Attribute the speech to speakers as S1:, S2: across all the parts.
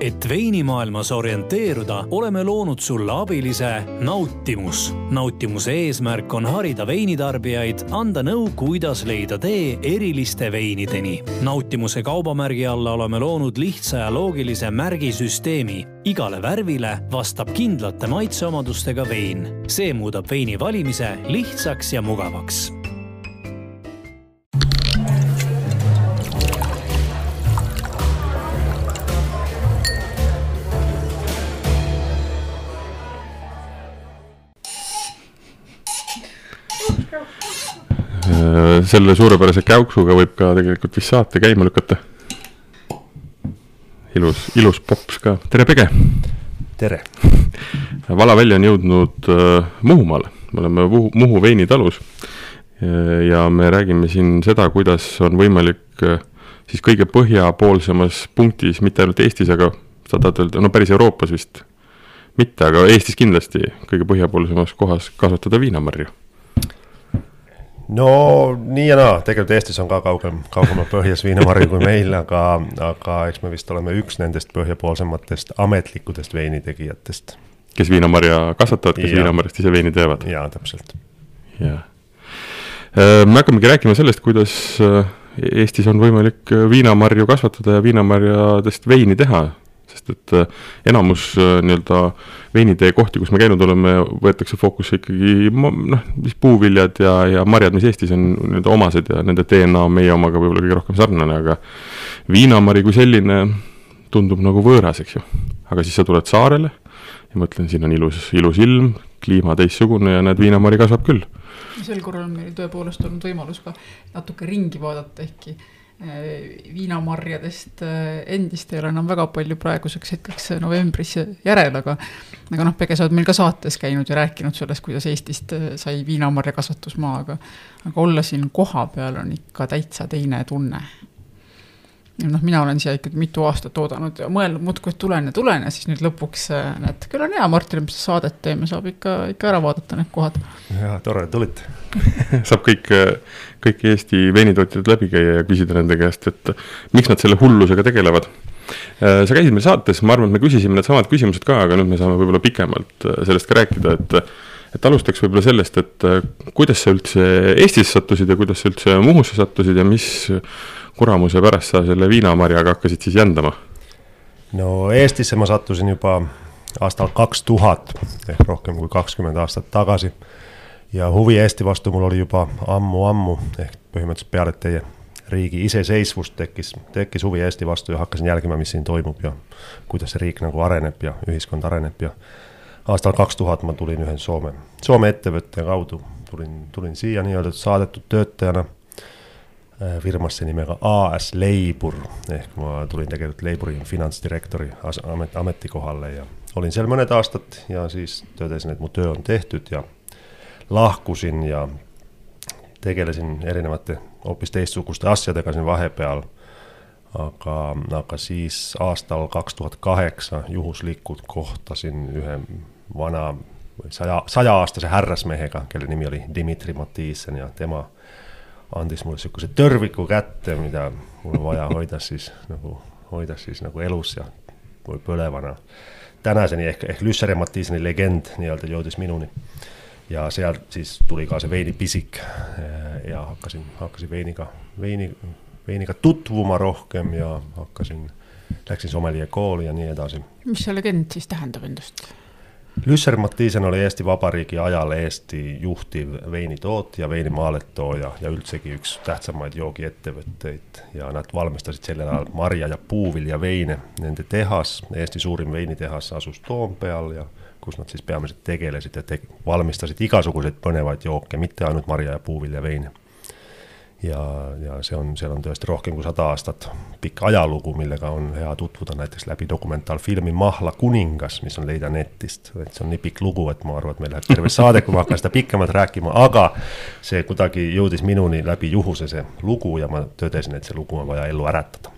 S1: et veinimaailmas orienteeruda, oleme loonud sulle abilise Nautimus. nautimuse eesmärk on harida veinitarbijaid, anda nõu, kuidas leida tee eriliste veinideni. nautimuse kaubamärgi alla oleme loonud lihtsa ja loogilise märgisüsteemi. igale värvile vastab kindlate maitseomadustega vein. see muudab veini valimise lihtsaks ja mugavaks
S2: selle suurepärase käuksuga võib ka tegelikult vist saate käima lükata. ilus, ilus pops ka, tere Pege!
S3: tere!
S2: valavälja on jõudnud äh, Muhumaale, me oleme Muhu, Muhu veinitalus ja me räägime siin seda, kuidas on võimalik äh, siis kõige põhjapoolsemas punktis, mitte ainult Eestis, aga sa tahad öelda, no päris Euroopas vist mitte, aga Eestis kindlasti kõige põhjapoolsemas kohas kasvatada viinamarju
S3: no nii ja naa, tegelikult Eestis on ka kaugem, kaugemal põhjas viinamarju kui meil, aga, aga eks me vist oleme üks nendest põhjapoolsematest ametlikudest veinitegijatest.
S2: kes viinamarja kasvatavad, kes viinamarjast ise veini teevad?
S3: jaa, täpselt.
S2: jah. Äh, me hakkamegi rääkima sellest, kuidas äh, Eestis on võimalik äh, viinamarju kasvatada ja viinamarjadest veini teha sest et äh, enamus äh, nii-öelda veinitee kohti, kus me käinud oleme, võetakse fookusse ikkagi noh, mis puuviljad ja, ja marjad, mis Eestis on nii-öelda omased ja nende DNA meie omaga võib-olla kõige rohkem sarnane, aga viinamari kui selline tundub nagu võõras, eks ju. aga siis sa tuled saarele ja mõtlen, siin on ilus, ilus ilm, kliima teistsugune ja näed, viinamari kasvab küll.
S4: sel korral on meil tõepoolest olnud võimalus ka natuke ringi vaadata, ehkki viinamarjadest äh, endist ei ole enam väga palju praeguseks hetkeks äh, novembris järel, aga aga noh, Pege, sa oled meil ka saates käinud ja rääkinud sellest, kuidas Eestist sai viinamarja kasvatusmaa, aga aga olla siin kohapeal on ikka täitsa teine tunne noh, mina olen siia ikkagi mitu aastat oodanud ja mõelnud muudkui, et tulen ja tulen ja siis nüüd lõpuks äh, näed, küll on hea, Martin, mis saadet teeme, saab ikka, ikka ära vaadata need kohad.
S3: jaa, tore, tulite
S2: saab kõik, kõik Eesti veinitootjad läbi käia ja küsida nende käest, et miks nad selle hullusega tegelevad. Äh, sa käisid meil saates, ma arvan, et me küsisime needsamad küsimused ka, aga nüüd me saame võib-olla pikemalt äh, sellest ka rääkida, et et alustaks võib-olla sellest, et kuidas sa üldse Eestisse sattusid ja kuidas sa üldse Muhusse sattusid ja mis kuramuse pärast sa selle viinamarjaga hakkasid siis jändama?
S3: no Eestisse ma sattusin juba aastal kaks tuhat ehk rohkem kui kakskümmend aastat tagasi. Ja huvi Eesti vastu mul oli juba ammu-ammu ehk põhimõtteliselt peale teie riigi iseseisvust tekkis, tekkis huvi Eesti vastu ja hakkasin jälgima, mis siin toimub ja kuidas see riik nagu areneb ja ühiskond areneb. Ja aastal kaks tuhat ma tulin ühe Soome, Soome ettevõtte kaudu, tulin, tulin siia nii-öelda saadetud töötajana Äh, firmasse nimega AS Leibur ehk ma tulin tegelikult Leiburi finantsdirektori amet, ametikohale ja olin seal mõned aastad ja siis tõdesin, et mu töö on tehtud ja lahkusin ja tegelesin erinevate hoopis teistsuguste asjadega siin vahepeal. aga, aga siis aastal kaks tuhat kaheksa kohtasin ühe vana saja, sajaaastase härrasmehega, kelle nimi oli Dmitri Matisen ja tema andis mulle sihukese tõrviku kätte, mida mul on vaja hoida siis nagu, hoida siis nagu elus ja või põlevana. tänaseni ehk, ehk Lüsseri Mattiiseni legend nii-öelda jõudis minuni. Ja sealt siis tuli ka see veinipisik ja hakkasin, hakkasin veiniga, veini, veiniga tutvuma rohkem ja hakkasin, läksin sommelier kooli ja nii edasi.
S4: mis see legend siis tähendab endast?
S3: Lüsser Mattiisen oli Eesti Vabariigi ajal Eesti juhtiv veinitootja, veinimaaletooja ja üldsegi üks tähtsamaid joogiettevõtteid ja nad valmistasid sellel ajal marja ja puuviljaveine. Nende tehas, Eesti suurim veinitehas asus Toompeal ja kus nad siis peamiselt tegelesid ja te valmistasid igasuguseid põnevaid jooke, mitte ainult marja ja puuviljaveine ja, ja see on, seal on tõesti rohkem kui sada aastat pikk ajalugu, millega on hea tutvuda näiteks läbi dokumentaalfilmi Mahla kuningas, mis on leida netist. et see on nii pikk lugu, et ma arvan, et meil läheb terve saade, kui ma hakkan seda pikemalt rääkima, aga see kuidagi jõudis minuni läbi juhuse, see lugu ja ma tõdesin, et see lugu on vaja ellu äratada.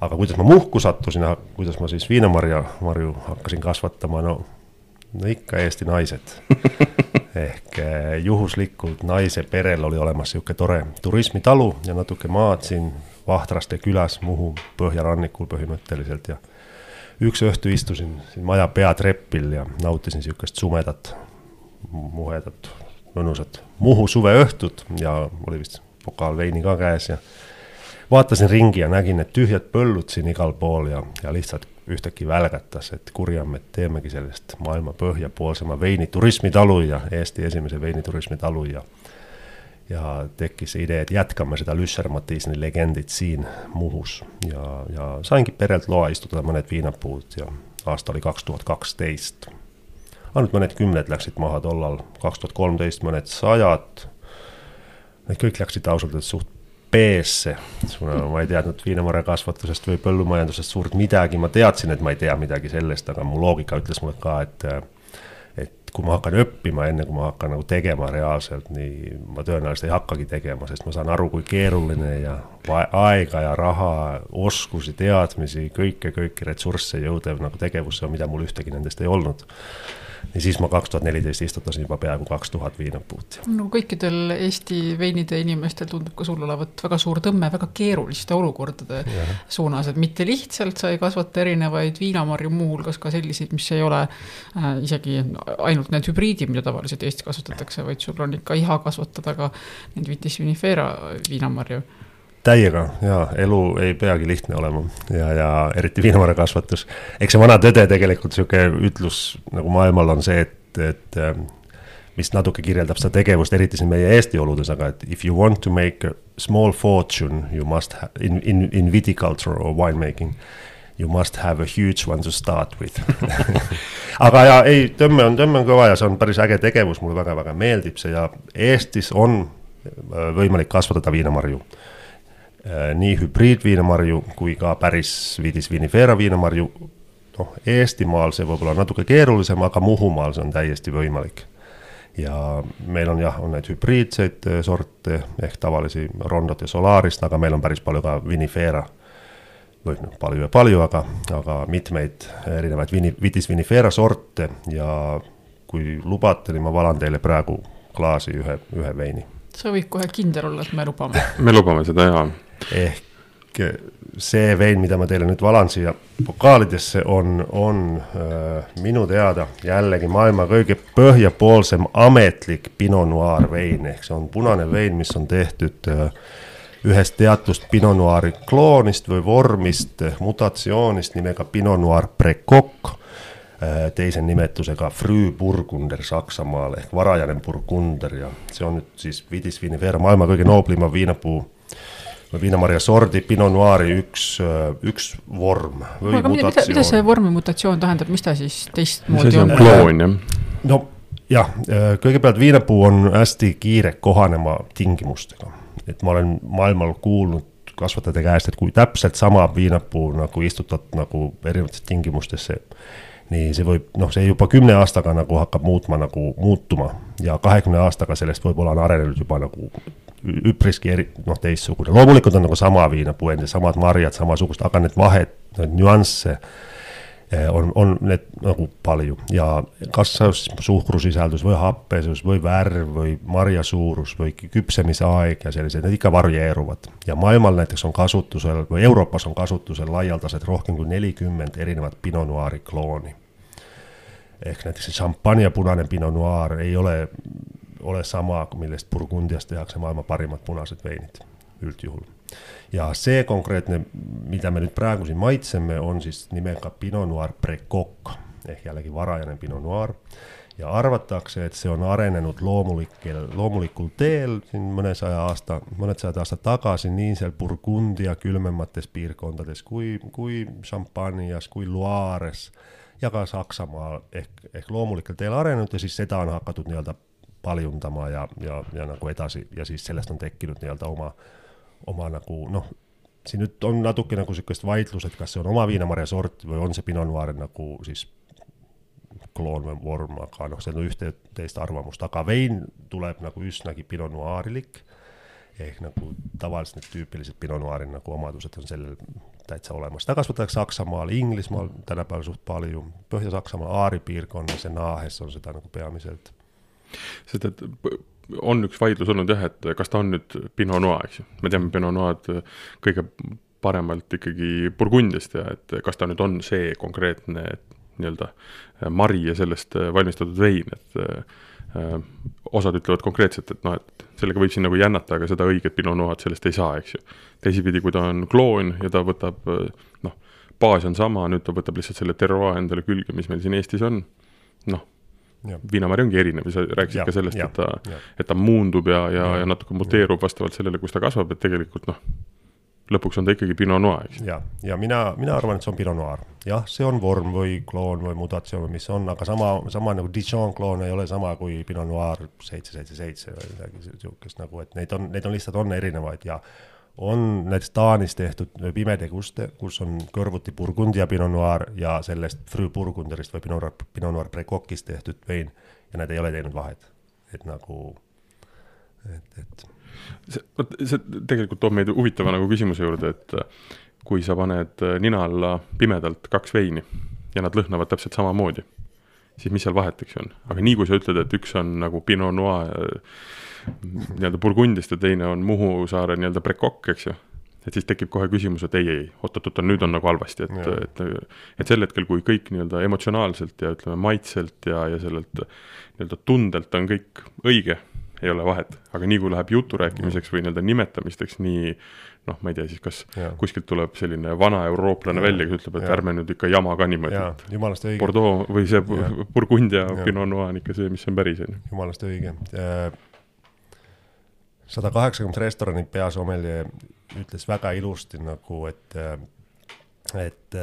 S3: aga kuidas ma Muhku sattusin, kuidas ma siis viinamarja, marju hakkasin kasvatama, no no ikka Eesti naised. Ehk eh, juhuslikult naise perel oli olemas niisugune tore turismitalu ja natuke maad siin Vahtraste külas Muhu põhjarannikul põhimõtteliselt ja üks õhtu istusin siin maja peatrepil ja nautisin niisugust sumedat, muhedat, mõnusat Muhu suveõhtut ja oli vist pokaal veini ka käes ja vaatasin ringi ja nägin need tühjad põllud siin igal pool ja, ja lihtsalt ühtäkki välgatas, et kurjam, et teemegi sellest maailma põhjapoolsema veiniturismitalu ja Eesti esimese veiniturismitalu ja ja tekkis see idee, et jätkame seda Lüsser-Matisni legendit siin Muhus ja, ja saingi perelt loa istutada mõned viinapuud ja aasta oli kaks tuhat kaksteist. ainult mõned kümned läksid maha tollal, kaks tuhat kolmteist mõned sajad. Need kõik läksid ausalt öeldes suht B-sse, kuna ma ei teadnud viinamarjakasvatusest või põllumajandusest suurt midagi, ma teadsin, et ma ei tea midagi sellest, aga mu loogika ütles mulle ka, et kui ma hakkan õppima, enne kui ma hakkan nagu tegema reaalselt, nii ma tõenäoliselt ei hakkagi tegema, sest ma saan aru, kui keeruline ja aega ja raha, oskusi, teadmisi, kõike, kõiki ressursse jõudev nagu tegevus on, mida mul ühtegi nendest ei olnud ja siis ma kaks tuhat neliteist istutasin juba peaaegu kaks tuhat viinapuud.
S4: no kõikidel Eesti veinide inimestel tundub ka sul olevat väga suur tõmme väga keeruliste olukordade ja. suunas, et mitte lihtsalt sa ei kasvata erinevaid viinamarju, muuhulgas ka selliseid, mis ei ole äh, isegi ainult need hübriidid, mida tavaliselt Eestis kasvatatakse, vaid sul on ikka iha kasvatada ka neid Vitis vinifera viinamarju
S3: täiega ja elu ei peagi lihtne olema ja, ja eriti viinamarjakasvatus. eks see vana tõde tegelikult sihuke ütlus nagu maailmal on see, et, et ähm, mis natuke kirjeldab seda tegevust, eriti siin meie Eesti oludes, aga et if you want to make a small fortune, you must in, in, in viticulture or winemaking. You must have a huge one to start with aga ja ei, tõmme on, tõmme on kõva ja see on päris äge tegevus, mulle väga-väga meeldib see ja Eestis on äh, võimalik kasvatada viinamarju Äh, nii hübriidviinamarju kui ka päris Vitis vinifera viinamarju. noh, Eestimaal see võib-olla natuke keerulisem, aga Muhumaal see on täiesti võimalik. ja meil on jah, on neid hübriidseid äh, sorte ehk tavalisi Rondot ja Solarist, aga meil on päris palju ka vinifera. Või noh, palju ja palju, aga, aga mitmeid erinevaid vini, Vitis vinifera sorte ja kui lubate, nii ma valan teile praegu klaasi ühe, ühe veini.
S4: Sa võid kohe kindel olla, et me lubame.
S2: me lubame seda ja
S3: ehk see vein, mida ma teile nüüd valan siia pokaalidesse, on, on äh, minu teada jällegi maailma kõige põhjapoolsem ametlik Pinot Noir vein, ehk see on punane vein, mis on tehtud äh, ühest teatust Pinot Noiri kloonist või vormist, mutatsioonist nimega Pinot Noir Precoq äh,, teise nimetusega Früh Burgunder Saksamaal ehk varajane burgunder ja see on nüüd siis Vidis vinifera, maailma kõige nooblima viinapuu viinamarja sordi Pinot Noiri üks, üks vorm või aga
S4: mutatsioon. mida, mida see vormi mutatsioon tähendab, mis ta siis teistmoodi
S2: on? kloon jah.
S3: no jah, kõigepealt viinapuu on hästi kiire kohanema tingimustega, et ma olen maailmal kuulnud kasvatajate käest, et kui täpselt sama viinapuu nagu istutad nagu erinevates tingimustes, see nii see võib, noh, see juba kümne aastaga nagu hakkab muutma nagu muutuma ja kahekümne aastaga sellest võib-olla on arenenud juba nagu üpriski eri, noh, teistsugune. loomulikult on nagu sama viinapuend ja samad marjad, samasugust, aga need vahed, need nüansse eh, on, on need nagu palju ja kas suhkrusisaldus või happesus või värv või marja suurus või küpsemise aeg ja sellised, need ikka varieeruvad. ja maailmal näiteks on kasutusel või Euroopas on kasutusel laialdaselt rohkem kui nelikümmend erinevat Pinot Noiri klooni. ehk näiteks see šampanja punane Pinot Noir ei ole ole sama, millest Burgundias tehakse maailma parimad punased veinid üldjuhul. Ja see konkreetne, mida me nüüd praegu siin maitseme, on siis nimega Pinot Noir Precoq ehk jällegi varajane Pinot Noir. Ja arvatakse, et see on arenenud loomulikel, loomulikul teel siin mõnesaja aasta, mõned sajad aastad tagasi nii seal Burgundia külmemates piirkondades kui, kui Champagne'as, kui Loire's ja ka Saksamaal ehk, ehk loomulikel teel arenenud ja siis seda on hakatud nii-öelda paljundama ja, ja, ja nagu edasi ja siis sellest on tekkinud nii-öelda oma, oma nagu noh, siin nüüd on natuke nagu niisugust vaidlus, et kas on oma viinamarja sort või on see Pinot Noir nagu siis kloon või vorm, aga noh, see on ühte teist arvamust, aga vein tuleb nagu üsnagi Pinot Noirilik. Ehk nagu tavaliselt need tüüpilised Pinot Noiri nagu omadused on sellel täitsa olemas. ta kasvatatakse Saksamaal, Inglismaal tänapäeval suht palju, Põhja-Saksamaal, Aari piirkonnas ja Naahes on seda nagu peamiselt
S2: sest et on üks vaidlus olnud jah, et kas ta on nüüd Pinot Noir, eks ju, me teame Pinot Noir'd kõige paremalt ikkagi Burgundiast ja et kas ta nüüd on see konkreetne nii-öelda mari ja sellest valmistatud vein, et äh, osad ütlevad konkreetselt, et noh, et sellega võib siin nagu jännata, aga seda õiget Pinot Noir'd sellest ei saa, eks ju. teisipidi, kui ta on kloon ja ta võtab noh, baas on sama, nüüd ta võtab lihtsalt selle terroir endale külge, mis meil siin Eestis on, noh, viinamari ongi erinev ja sa rääkisid ja, ka sellest, et ta, et ta muundub ja, ja, ja, ja natuke muteerub vastavalt sellele, kus ta kasvab, et tegelikult noh, lõpuks on ta ikkagi Pinot Noir, eks.
S3: ja, ja mina, mina arvan, et see on Pinot Noir. jah, see on vorm või kloon või mutatsioon või mis on, aga sama, sama nagu Dijon kloon ei ole sama kui Pinot Noir seitse, seitse, seitse või midagi sihukest nagu, et neid on, neid on lihtsalt, on erinevaid ja on näiteks Taanis tehtud pimedeguste, kus on kõrvuti Burgundia Pinot Noir ja sellest Frü Burgunderist või Pinot Noir, Pinot Noir Precoc'ist tehtud vein ja nad ei ole teinud vahet, et nagu, et, et
S2: see, vot see tegelikult toob meid huvitava nagu küsimuse juurde, et äh, kui sa paned äh, nina alla pimedalt kaks veini ja nad lõhnavad täpselt samamoodi, siis mis seal vahet, eks ju on, aga nii kui sa ütled, et üks on nagu Pinot Noir äh, nii-öelda Burgundist ja teine on Muhu saare nii-öelda Precoq, eks ju et siis tekib kohe küsimus, et ei, ei, oot-oot-oot, nüüd on nagu halvasti, et, et, et sel hetkel, kui kõik nii-öelda emotsionaalselt ja ütleme, maitselt ja, ja sellelt nii-öelda tundelt on kõik õige ei ole vahet, aga nii kui läheb jutu rääkimiseks või nii-öelda nimetamisteks, nii noh, ma ei tea siis, kas ja. kuskilt tuleb selline vana eurooplane ja. välja, kes ütleb, et ja. ärme nüüd ikka jama ka niimoodi, et. Bordeaux või see ja. Burgundia Pinot Noir on ikka see, mis on päris, on ju.
S3: jumalast õige. sada kaheksakümmend restorani peasomelje ütles väga ilusti nagu, et, et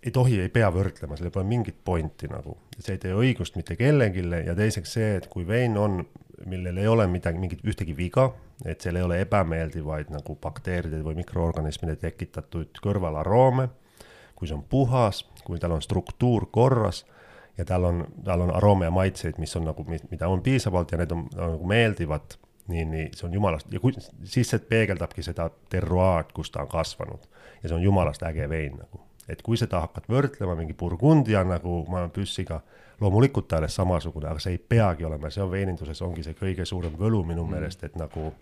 S3: ei tohi, ei pea võrdlema, sellel pole mingit pointi nagu, see ei tee õigust mitte kellelegi ja teiseks see, et kui vein on millel ei ole midagi, mingit ühtegi viga, et seal ei ole ebameeldivaid nagu bakteeride või mikroorganismide tekitatud kõrvalaroome, kui see on puhas, kui tal on struktuur korras ja tal on, tal on aroome ja maitseid, mis on nagu, mida on piisavalt ja need on, on nagu meeldivad, nii, nii, see on jumalast ja kui, siis see peegeldabki seda terroaad, kus ta on kasvanud. ja see on jumalast äge vein nagu, et kui seda hakkad võrdlema mingi Burgundia nagu püssiga loomulikult ta alles samasugune, aga see ei peagi olema, see on veeninduses, ongi see kõige suurem võlu minu mm. meelest, et nagu,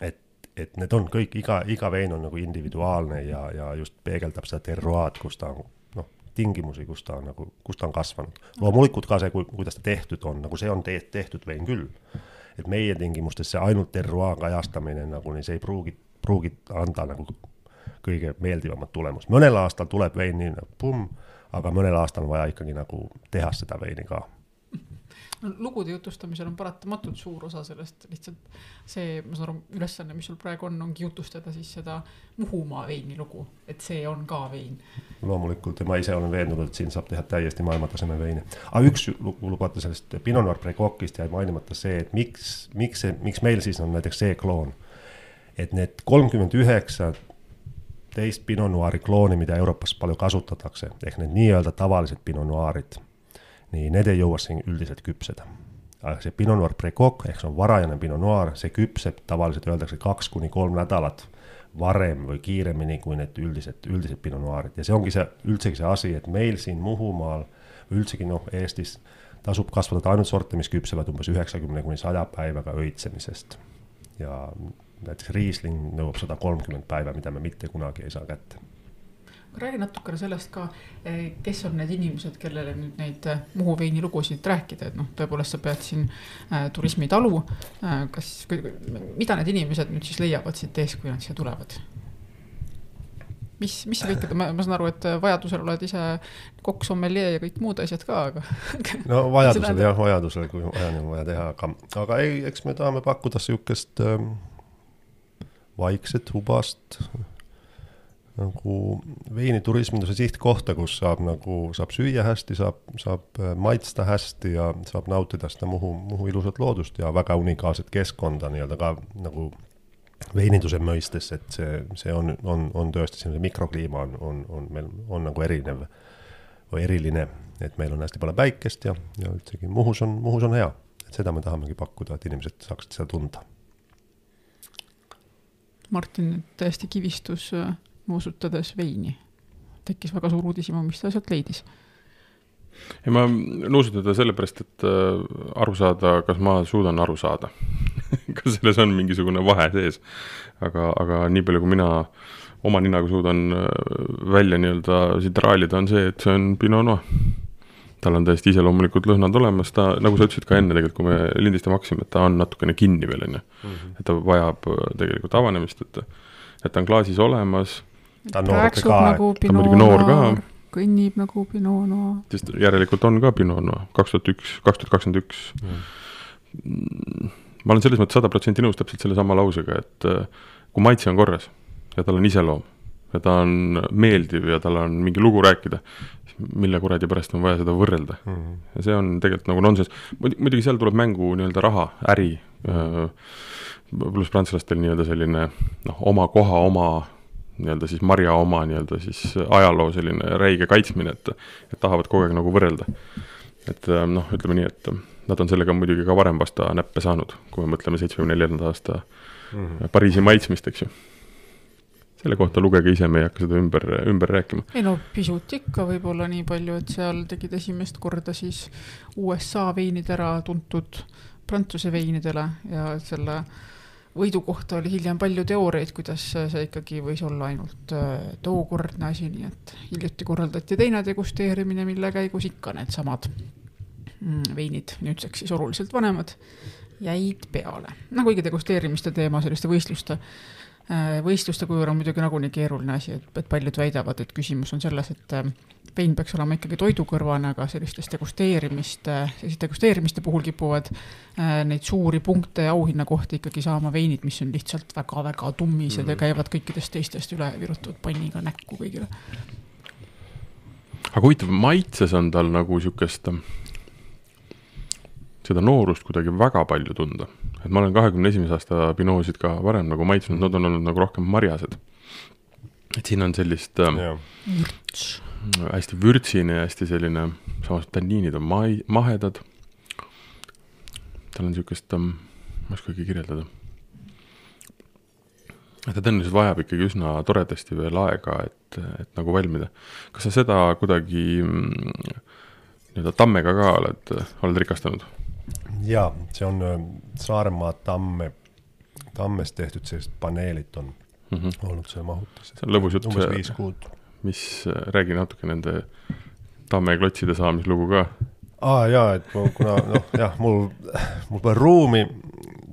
S3: et, et need on kõik, iga, iga vein on nagu individuaalne ja, ja just peegeldab seda terroaad, kus ta on noh, tingimusi, kus ta on nagu, kus ta on kasvanud. loomulikult ka see, kuidas ta tehtud on, nagu see on te tehtud vein küll. et meie tingimustes see ainult terroaa kajastamine nagu nii, see ei pruugi, pruugi anda nagu kõige meeldivamat tulemust, mõnel aastal tuleb vein nii nagu pumm aga mõnel aastal on vaja ikkagi nagu teha seda veini ka
S4: no lugude jutustamisel on paratamatult suur osa sellest lihtsalt see, ma saan aru, ülesanne, mis sul praegu on, ongi jutustada siis seda Muhumaa veini lugu, et see on ka vein.
S3: loomulikult ja ma ise olen veendunud, et siin saab teha täiesti maailmataseme veini. aga üks lugu lubate sellest Pinot Noir Precoc'ist jäi mainimata see, et miks, miks see, miks meil siis on näiteks see kloon. et need kolmkümmend üheksa teist Pinot Noiri klooni, mida Euroopas palju kasutatakse, ehk need nii-öelda tavalised Pinot Noirid. nii, need ei jõua siin üldiselt küpseda. aga see Pinot Noir Precoq ehk see on varajane Pinot Noir, see küpseb tavaliselt öeldakse kaks kuni kolm nädalat varem või kiiremini kui need üldised, üldised Pinot Noirid ja see ongi see, üldsegi see asi, et meil siin Muhumaal või üldsegi noh, Eestis tasub kasvatada ainult sorte, mis küpsevad umbes üheksakümne kuni saja päevaga õitsemisest. ja näiteks Riisling nõuab sada kolmkümmend päeva, mida me mitte kunagi ei saa kätte.
S4: räägi natukene sellest ka, eh, kes on need inimesed, kellele nüüd neid eh, Muhu veini lugusid rääkida, et noh, tõepoolest sa pead siin äh, turismitalu äh,. kas, mida need inimesed nüüd siis leiavad siit ees, kui nad siia tulevad? mis, mis see kõik, ma, ma saan aru, et vajadusel oled ise kokk, sommeljee ja kõik muud asjad ka, aga.
S3: no vajadusel jah, vajadusel, kui vaja on vaja teha, aga, aga ei, eks me tahame pakkuda sihukest ähm, vaikset hubast nagu veiniturisminduse sihtkohta, kus saab nagu, saab süüa hästi, saab, saab äh, maitsta hästi ja saab nautida seda Muhu, Muhu ilusat loodust ja väga unikaalset keskkonda nii-öelda ka nagu veininduse mõistes, et see, see on, on, on tõesti selline mikrokliima on, on, on meil, on nagu erinev või eriline, et meil on hästi palju päikest ja, ja üldsegi Muhus on, Muhus on hea, et seda me tahamegi pakkuda, et inimesed saaksid seda tunda
S4: Martin täiesti kivistus äh, nuusutades veini. tekkis väga suur uudishimu, mis ta sealt leidis.
S2: ei, ma nuusutada sellepärast, et äh, aru saada, kas ma suudan aru saada kas selles on mingisugune vahe sees. aga, aga nii palju, kui mina oma ninaga suudan välja nii-öelda siit raalida, on see, et see on Pinot Noir. Tal on täiesti iseloomulikud lõhnad olemas, ta, nagu sa ütlesid ka enne tegelikult, kui me lindistama hakkasime, et ta on natukene kinni veel, on ju. Mhm. et ta vajab tegelikult avanemist, et, et ta on klaasis olemas.
S3: ta on noor ka.
S4: nagu Pinot Noir kõnnib nagu Pinot Noir.
S2: sest järelikult on ka Pinot Noir, kaks tuhat üks, kaks tuhat kakskümmend üks. Mm. ma olen selles mõttes sada protsenti nõus täpselt sellesama lausega, et äh, kui maitse on korras ja tal on iseloom ja ta on meeldiv ja tal on mingi lugu rääkida, mille kuradi pärast on vaja seda võrrelda mm. -hmm. ja see on tegelikult nagu nonsense, muidugi seal tuleb mängu nii-öelda raha, äri mm, -hmm. pluss prantslastel nii-öelda selline noh, oma koha, oma nii-öelda siis marja oma nii-öelda siis ajaloo selline räige kaitsmine, et et tahavad kogu aeg nagu võrrelda. et noh, ütleme nii, et nad on sellega muidugi ka varem vasta näppe saanud, kui me mõtleme seitsmekümne neljanda aasta mm -hmm. Pariisi maitsmist, eks ju. Selle kohta lugege ise, me ei hakka seda ümber, ümber rääkima.
S4: ei no pisut ikka võib-olla nii palju, et seal tegid esimest korda siis USA veinid ära tuntud Prantsuse veinidele ja selle võidu kohta oli hiljem palju teooriaid, kuidas see ikkagi võis olla ainult äh, tookordne asi, nii et hiljuti korraldati teine degusteerimine, mille käigus ikka needsamad mm, veinid, nüüdseks siis oluliselt vanemad, jäid peale. no kuigi degusteerimiste teema selliste võistluste Äh, võistluste kujul on muidugi nagunii keeruline asi, et, et paljud väidavad, et küsimus on selles, et äh, vein peaks olema ikkagi toidukõrvane, aga sellistes degusteerimiste, selliste degusteerimiste puhul kipuvad äh, neid suuri punkte ja auhinnakohti ikkagi saama veinid, mis on lihtsalt väga-väga tummised mm. ja käivad kõikidest teistest üle, virutavad panniga näkku kõigile.
S2: aga huvitav, maitses on tal nagu sihukest, seda noorust kuidagi väga palju tunda et ma olen kahekümne esimese aasta pinoosid ka varem nagu maitsnud, nad on olnud nagu rohkem marjased. et siin on sellist äh, hästi vürtsine ja hästi selline, samas tanniinid on mai-, mahedad. tal on niisugust ähm,, ma ei oskagi kirjeldada. ta tõenäoliselt vajab ikkagi üsna toredasti veel aega, et, et nagu valmida. kas sa seda kuidagi mm, nii-öelda tammega ka oled, oled rikastanud?
S3: Jaa, see on äh, Saaremaa tamme, tammest tehtud sellised paneelid on mm -hmm. olnud seal mahutis.
S2: see on lõbus jutt.
S3: umbes viis kuud.
S2: mis, äh, räägi natuke nende tammeklotside saamislugu ka.
S3: aa jaa, et kuna noh, jah, mul, mul pole ruumi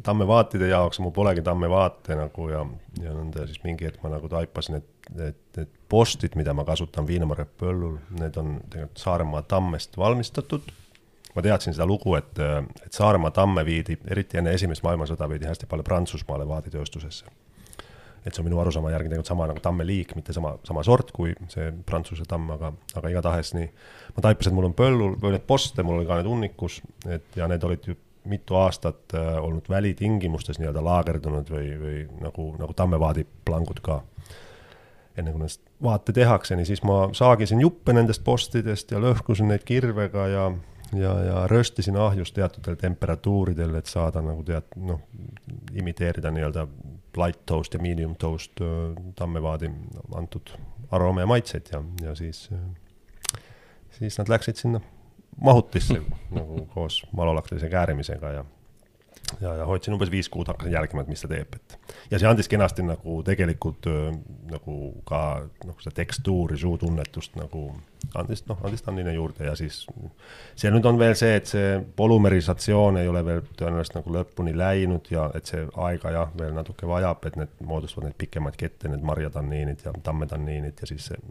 S3: tammevaatide jaoks, mul polegi tammevaate nagu ja, ja nõnda siis mingi hetk ma nagu taipasin, et, et, et postid, mida ma kasutan Viinamarja põllul, need on tegelikult Saaremaa tammest valmistatud ma teadsin seda lugu, et, et Saaremaa tamme viidi, eriti enne esimest maailmasõda, viidi hästi palju Prantsusmaale vaaditööstusesse. et see on minu arusaama järgi tegelikult sama nagu tamme liik, mitte sama, sama sort kui see Prantsuse tamm, aga, aga igatahes nii. ma taipasin, et mul on põllul, või need poste, mul oli ka need hunnikus, et ja need olid ju mitu aastat äh, olnud välitingimustes nii-öelda laagerdunud või, või nagu, nagu tammevaadi plangud ka enne kui nendest vaate tehakse, nii siis ma saagisin juppe nendest postidest ja lõhkusin neid kirvega ja ja, ja röstisin ahjus teatud temperatuuridel, et saada nagu tead, noh, imiteerida nii-öelda light toast ja medium toast tammevaadi antud aroome ja maitseid ja, ja siis, siis nad läksid sinna mahutisse nagu koos malolaktilise käärimisega ja ja, ja hoidsin umbes viis kuud, hakkasin jälgima, et mis ta teeb, et. ja see andis kenasti nagu tegelikult nagu ka noh, seda tekstuuri, suutunnetust nagu andis, noh, andis tannine juurde ja siis. see nüüd on veel see, et see polümerisatsioon ei ole veel tõenäoliselt nagu lõpuni läinud ja et see aega jah, veel natuke vajab, et need moodustavad neid pikemaid kette, need marjatanniinid ja tammetanniinid ja siis see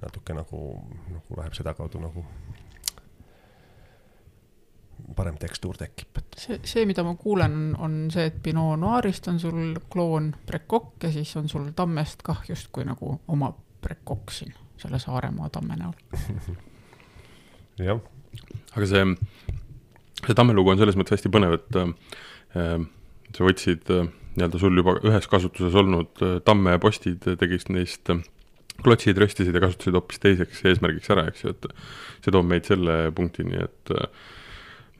S3: natuke nagu, nagu läheb sedakaudu nagu parem tekstuur tekib.
S4: see, see, mida ma kuulen, on see, et Pinot Noirist on sul kloon Precoq ja siis on sul tammest kah justkui nagu oma Precoq siin selle Saaremaa tamme näol.
S3: jah.
S2: aga see, see tamme lugu on selles mõttes hästi põnev, et äh, sa võtsid äh, nii-öelda sul juba ühes kasutuses olnud äh, tammepostid, tegid neist äh, klotsid, röstisid ja kasutasid hoopis teiseks eesmärgiks ära, eks ju, et see toob meid selle punktini, et äh,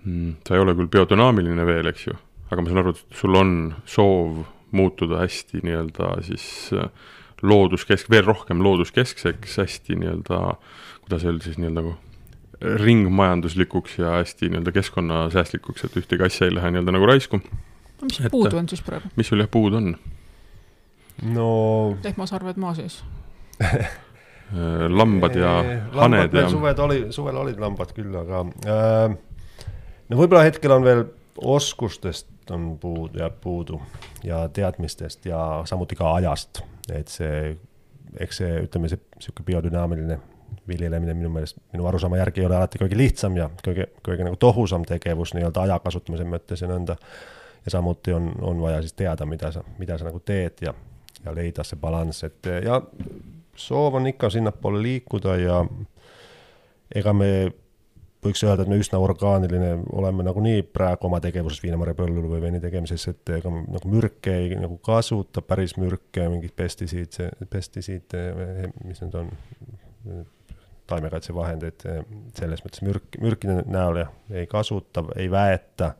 S2: mm, sa ei ole küll biodünaamiline veel, eks ju, aga ma saan aru, et sul on soov muutuda hästi nii-öelda siis äh, looduskesk-, veel rohkem looduskeskseks, hästi nii-öelda, kuidas öelda siis nii-öelda nagu ringmajanduslikuks ja hästi nii-öelda keskkonnasäästlikuks, et ühtegi asja ei lähe nii-öelda nagu raisku.
S4: mis et, puudu on siis praegu?
S2: mis sul jah puudu on?
S3: no
S4: lehmasarved maa sees
S2: lambad ja haned ja.
S3: suved oli, suvel olid lambad küll, aga äh, no võib-olla hetkel on veel oskustest on puudu, jääb puudu ja teadmistest ja samuti ka ajast, et see, eks see, ütleme, see niisugune biodünaamiline viljelemine minu meelest, minu arusaama järgi ei ole alati kõige lihtsam ja kõige, kõige nagu tohusam tegevus nii-öelda aja mõttes ja ja samuti on, on vaja siis teada, mida sa, mida sa nagu teed ja, ja leida see balanss, et ja soov on ikka sinnapoole liikuda ja ega me võiks öelda, et me üsna orgaaniline oleme nagunii praegu oma tegevuses viinamarja põllul või veini tegemises, et ega nagu mürke ei nagu kasuta, päris mürke, mingeid pestisiide, pestisiide, mis need on, taimekaitsevahendeid, selles mõttes mürk, mürkide näol jah, ei kasuta, ei väeta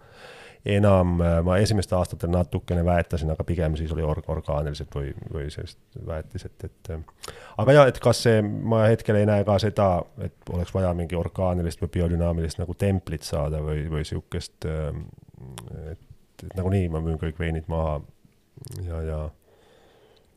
S3: enam, äh, ma esimestel aastatel natukene väetasin, aga pigem siis oli org-, orgaaniliselt või, või sellist väetiset, et äh, aga jaa, et kas see, ma hetkel ei näe ka seda, et oleks vaja mingi orgaanilist või biodünaamilist nagu templit saada või, või niisugust, äh, et, et nagunii ma müün kõik veinid maha ja, ja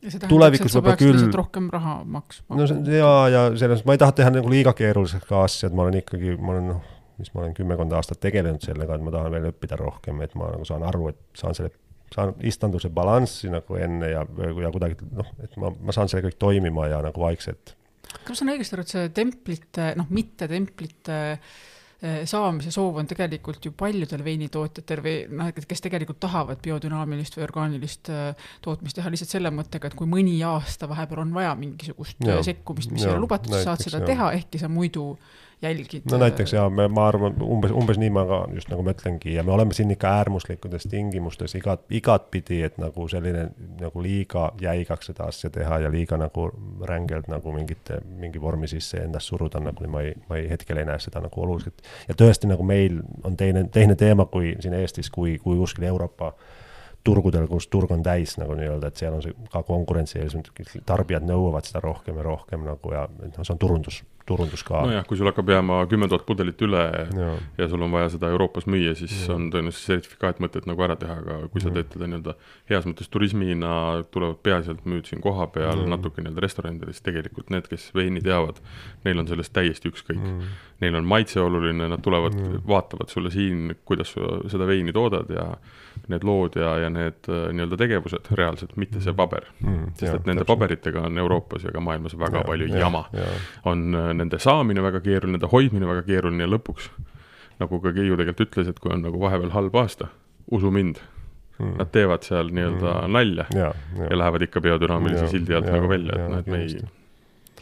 S4: ja see tähendab, et sa peaksid küll... lihtsalt rohkem raha maksma.
S3: no see, jaa, ja selles mõttes ma ei taha teha nagu liiga keeruliseks ka asja, et ma olen ikkagi, ma olen noh, mis ma olen kümmekond aastat tegelenud sellega, et ma tahan veel õppida rohkem, et ma nagu saan aru, et saan selle, saan istanduse balanssi nagu enne ja, ja kuidagi noh, et ma, ma saan selle kõik toimima ja nagu vaikselt.
S4: kas ma saan õigesti aru, et see templite, noh, mitte templite eh, saamise soov on tegelikult ju paljudel veinitootjatel või noh, kes tegelikult tahavad biodünaamilist või orgaanilist eh, tootmist teha lihtsalt selle mõttega, et kui mõni aasta vahepeal on vaja mingisugust ja, sekkumist, mis ei ole lubatud, sa saad seda ja. teha, ehkki sa muidu jälgid.
S3: no näiteks jaa, me, ma arvan, umbes, umbes nii ma ka just nagu mõtlengi ja me oleme siin ikka äärmuslikkudes tingimustes igat, igatpidi, et nagu selline nagu liiga jäigaks seda asja teha ja liiga nagu rängelt nagu mingite, mingi vormi sisse endast suruda, nagu ma ei, ma ei, hetkel ei näe seda nagu oluliselt. ja tõesti, nagu meil on teine, teine teema kui siin Eestis, kui, kui kuskil Euroopa turgudel, kus turg on täis nagu nii-öelda, et seal on see ka konkurentsieelis, tarbijad nõuavad seda rohkem ja rohkem nagu ja noh, see on turundus turundus ka.
S2: nojah, kui sul hakkab jääma kümme tuhat pudelit üle ja. ja sul on vaja seda Euroopas müüa, siis ja. on tõenäoliselt sertifikaat mõtet nagu ära teha, aga kui sa teed teda nii-öelda heas mõttes turismina, tulevad peaasjalt müüd siin kohapeal mm. natuke nii-öelda restoranidel, siis tegelikult need, kes veini teavad, neil on sellest täiesti ükskõik mm. Neil on maitse oluline, nad tulevad mm., vaatavad sulle siin, kuidas sa seda veini toodad ja need lood ja, ja need äh, nii-öelda tegevused reaalselt, mitte see paber mm,. sest et nende täpselt. paberitega on Euroopas ja ka maailmas väga ja, palju ja, jama. on äh, nende saamine väga keeruline, nende hoidmine väga keeruline ja lõpuks, nagu ka Keiu tegelikult ütles, et kui on nagu vahepeal halb aasta, usu mind mm., nad teevad seal nii-öelda mm. nalja ja, ja. ja lähevad ikka biodünaamilise sildi alt nagu välja, et noh, et me ei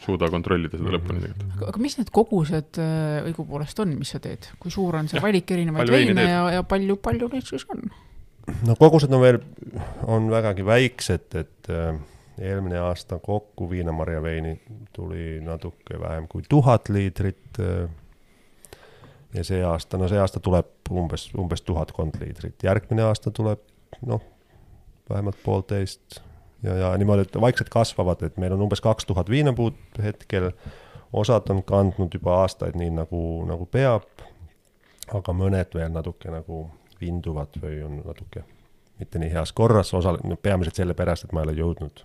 S2: suuda kontrollida seda lõpuni
S4: mm. tegelikult. aga mis need kogused äh, õigupoolest on, mis sa teed, kui suur on see ja, valik erinevaid veine ja, ja palju, palju neid siis on?
S3: No kogused on veel, on vägagi väiksed, et äh, eelmine aasta kokku viinamarjaveini tuli natuke vähem kui tuhat liitrit äh,. ja see aasta, no see aasta tuleb umbes, umbes tuhatkond liitrit, järgmine aasta tuleb noh, vähemalt poolteist ja, ja niimoodi, et vaikselt kasvavad, et meil on umbes kaks tuhat viinapuud hetkel, osad on kandnud juba aastaid nii, nagu, nagu peab, aga mõned veel natuke nagu vinduvad või on natuke mitte nii heas korras, osa, peamiselt sellepärast, et ma ei ole jõudnud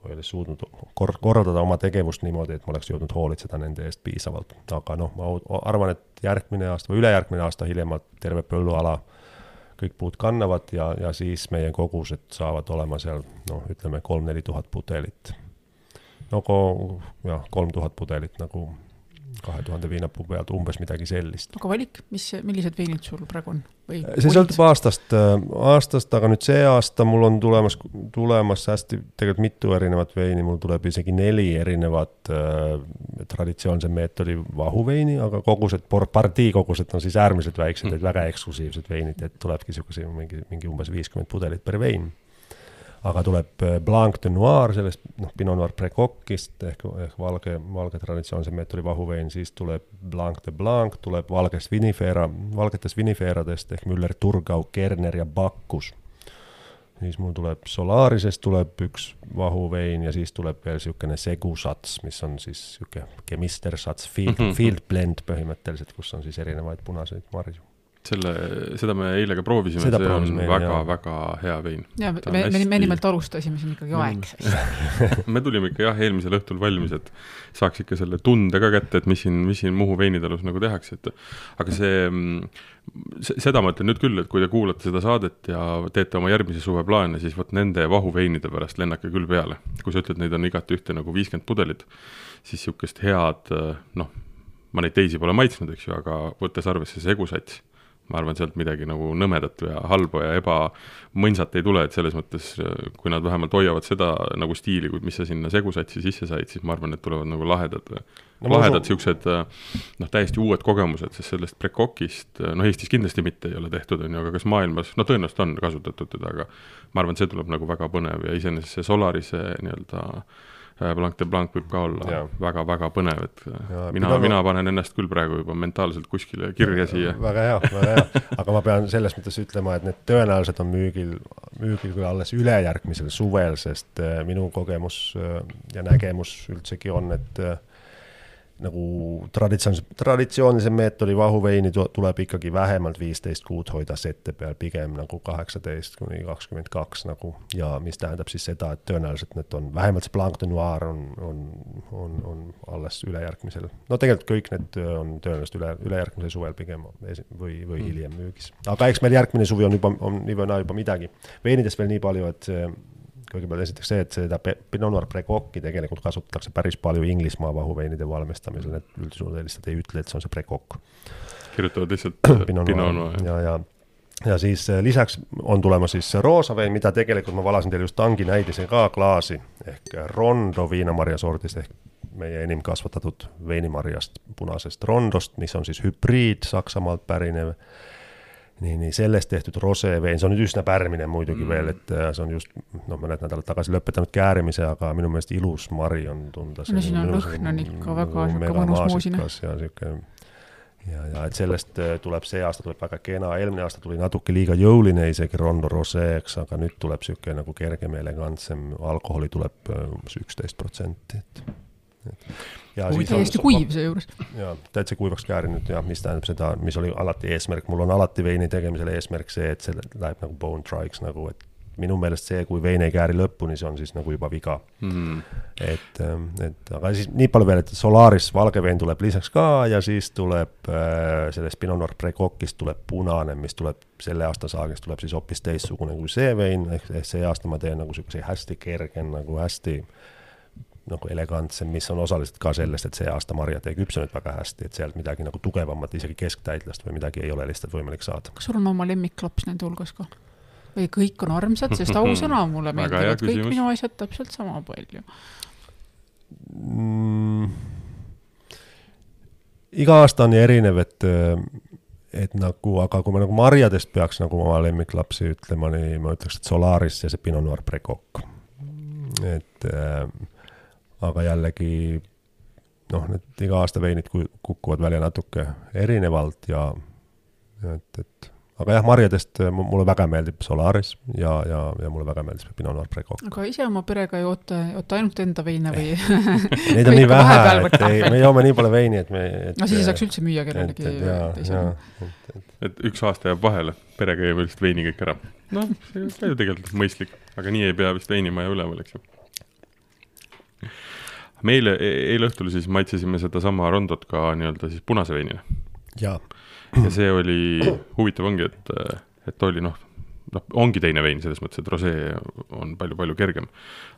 S3: või ei ole suutnud kor-, korraldada oma tegevust niimoodi, et ma oleks jõudnud hoolitseda nende eest piisavalt. aga noh, ma arvan, et järgmine aasta või ülejärgmine aasta hiljemalt terve põlluala kõik puud kannavad ja, ja siis meie kogused saavad olema seal noh, ütleme kolm-neli tuhat pudelit. no jah, kolm tuhat pudelit nagu kahe tuhande viinapuu pealt, umbes midagi sellist.
S4: aga valik, mis, millised veinid sul praegu on?
S3: see sõltub aastast, äh, aastast, aga nüüd see aasta mul on tulemas, tulemas hästi tegelikult mitu erinevat veini, mul tuleb isegi neli erinevat äh, traditsioonse meetodi vahuveini, aga kogused, partii kogused on siis äärmiselt väiksed, et väga eksklusiivsed veinid, et tulebki niisuguse mingi, mingi umbes viiskümmend pudelit per vein aga tuleb äh, Blanc de Noir sellest, noh, Pinot Noir Precoc'ist ehk, ehk valge, valge traditsioonse meetodi vahuvein, siis tuleb Blanc de Blanc, tuleb valgest vinifera, valgetest vinifeeradest ehk Müller, Turgau, Kerner ja Bacchus. siis mul tuleb Solarisest tuleb üks vahuvein ja siis tuleb veel niisugune segusats, mis on siis niisugune chemister sats, field, field blend põhimõtteliselt, kus on siis erinevaid punaseid marju
S2: selle, seda me eile ka proovisime, see on väga-väga hea vein.
S4: ja me, me, me, me
S2: hästi-
S4: nimelt alustasime siin ikkagi aeglaselt.
S2: me tulime ikka jah, eelmisel õhtul valmis, et saaks ikka selle tunde ka kätte, et mis siin, mis siin Muhu veinitalus nagu tehakse, et aga see, seda ma ütlen nüüd küll, et kui te kuulate seda saadet ja teete oma järgmise suve plaane, siis vot nende vahuveinide pärast lennake küll peale. kui sa ütled, neid on igati ühte nagu viiskümmend pudelit, siis niisugust head noh, ma neid teisi pole maitsnud, eks ju, aga võttes arvesse see segusats, ma arvan, sealt midagi nagu nõmedat ja halba ja ebamõnsat ei tule, et selles mõttes, kui nad vähemalt hoiavad seda nagu stiili, mis sa sinna segusatsi sisse said, siis ma arvan, et tulevad nagu lahedad no,, lahedad niisugused noh, täiesti uued kogemused, sest sellest prekokist, noh Eestis kindlasti mitte ei ole tehtud, on ju, aga kas maailmas, no tõenäoliselt on kasutatud teda, aga ma arvan, et see tuleb nagu väga põnev ja iseenesest see Solarise nii-öelda äh, Blanc de Blanc võib ka olla väga-väga põnev, et äh,
S3: Jaa,
S2: mina
S3: pidama-,
S2: mina panen ennast küll praegu juba mentaalselt kuskile kirja siia.
S3: väga hea, väga hea, aga ma pean selles mõttes ütlema, et need tõenäoliselt on müügil, müügil küll alles ülejärgmisel suvel, sest äh, minu kogemus äh, ja nägemus üldsegi on, et äh, nagu traditsioonilise, traditsioonilise meetodi vahuveini tu- tuleb ikkagi vähemalt viisteist kuud hoida sette peal, pigem nagu kaheksateist kuni kakskümmend kaks nagu ja mis tähendab siis seda, et tõenäoliselt need on, vähemalt see Blanc de Noir on, on, on, on alles ülejärgmisel, no tegelikult kõik need äh, on tõenäoliselt üle, ülejärgmisel suvel pigem esi- või, või hiljem müügis. aga eks meil järgmine suvi on juba, on nii või naa juba midagi. veinidest veel nii palju, et see kõigepealt esiteks see, et seda Pe- Pinot Noir Precoc'i tegelikult kasutatakse päris palju Inglismaa vahuveinide valmistamisel, et üldsuuliselt ei ütle, et see on see Precoq.
S2: kirjutavad lihtsalt
S3: Pinot
S2: Pinot
S3: Noir
S2: Noir.
S3: ja, ja, ja siis äh, lisaks on tulemas siis see roosa vein, mida tegelikult ma valasin teile just tangi näidise ka klaasi ehk Rondo viinamarja sordist ehk meie enim kasvatatud veinimarjast, punasest Rondost, mis on siis hübriid Saksamaalt pärinev. nii, nii sellest tehtud rosevein, see on nüüd üsna pärmine muidugi mm. veel, et äh, see on just noh, mõned nädalad tagasi lõpetanud käärimise, aga minu meelest ilus mari on tunda.
S4: No siin on lõhn on ikka väga sihuke mõnus moosine.
S3: ja sihuke ja, ja et sellest äh, tuleb see aasta tuleb väga kena, eelmine aasta tuli natuke liiga jõuline isegi Rondo Rosé, eks, aga nüüd tuleb niisugune nagu kergem ja elegantsem, alkoholi tuleb äh, umbes üksteist protsenti, et. ja
S2: Huvitav.
S3: siis on-
S4: täiesti kuiv seejuures.
S3: ja täitsa kuivaks käärinud ja mis tähendab seda, mis oli alati eesmärk, mul on alati veini tegemisel eesmärk see, et see läheb nagu bone dry'ks nagu, et minu meelest see, kui vein ei kääri lõpuni, see on siis nagu juba viga
S2: Mm.
S3: et, et aga siis nii palju veel, et Solaris valge vein tuleb lisaks ka ja siis tuleb äh, sellest Pinot Noir Precoc'ist tuleb punane, mis tuleb selle aasta saagist tuleb siis hoopis teistsugune kui see vein, ehk see aasta ma teen nagu niisuguse hästi kerge, nagu hästi nagu elegantsem, mis on osaliselt ka sellest, et see aasta marjad ei küpsenud väga hästi, et sealt midagi nagu tugevamat, isegi kesktäitlast või midagi ei ole lihtsalt võimalik saada.
S4: kas sul on oma lemmiklaps nende hulgas ka? või kõik on armsad, sest ausõna mulle meeldivad kõik
S2: küsimus.
S4: minu asjad täpselt sama palju.
S3: mm,? iga aasta on erinev, et, et nagu, aga kui ma nagu marjadest peaks nagu oma lemmiklapsi ütlema, nii ma ütleks, et Solaris ja see Pinot Noir Precoq. et äh, aga jällegi noh, need iga aasta veinid ku- kukuvad välja natuke erinevalt ja et, et aga jah, marjadest mu- mulle väga meeldib Solaris ja, ja, ja mulle väga meeldib see Pinot Noir Precoq.
S4: aga ise oma perega ei oota, oota ainult enda veine või?
S3: Neid on nii vähe et ei, me joome nii palju veini, et me.
S4: no siis ei saaks üldse müüa kellelegi
S3: et, et
S4: teisele
S2: et üks aasta jääb vahele, perega jääb lihtsalt veini kõik ära. noh, see on ka ju tegelikult mõistlik, aga nii ei pea vist veinimaja üleval, eks ju. Me eile, eile õhtul siis maitsesime sedasama Rondot ka nii-öelda siis punase veinina. Ja see oli, huvitav ongi, et, et oli noh, noh, ongi teine vein selles mõttes, et rosee on palju-palju kergem.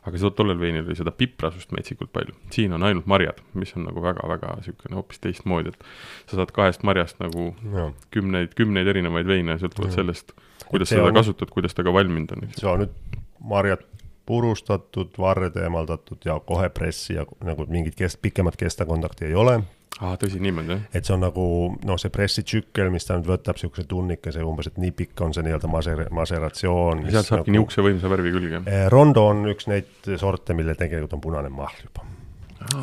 S2: aga seda tollel veinil oli seda piprasust metsikult palju, siin on ainult marjad, mis on nagu väga-väga niisugune hoopis teistmoodi, et sa saad kahest marjast nagu
S3: jaa.
S2: kümneid, kümneid erinevaid veine sõltuvalt sellest, kuidas sa seda
S3: on-
S2: kasutad, kuidas ta ka valminud on,
S3: on nüüd marjad purustatud, varred eemaldatud ja kohe pressi ja nagu mingit kest-, pikemat kestakontakti ei ole.
S2: aa, tõsi, niimoodi jah?
S3: et see on nagu noh, see pressitsükkel, mis ta nüüd võtab, niisuguse tunnikese umbes, et nii pikk on see nii-öelda maser-, maseratsioon.
S2: sealt saabki nagu... niisuguse võimsa värvi jah?
S3: Eh, Rondo on üks neid sorte, millel tegelikult on punane mahl juba.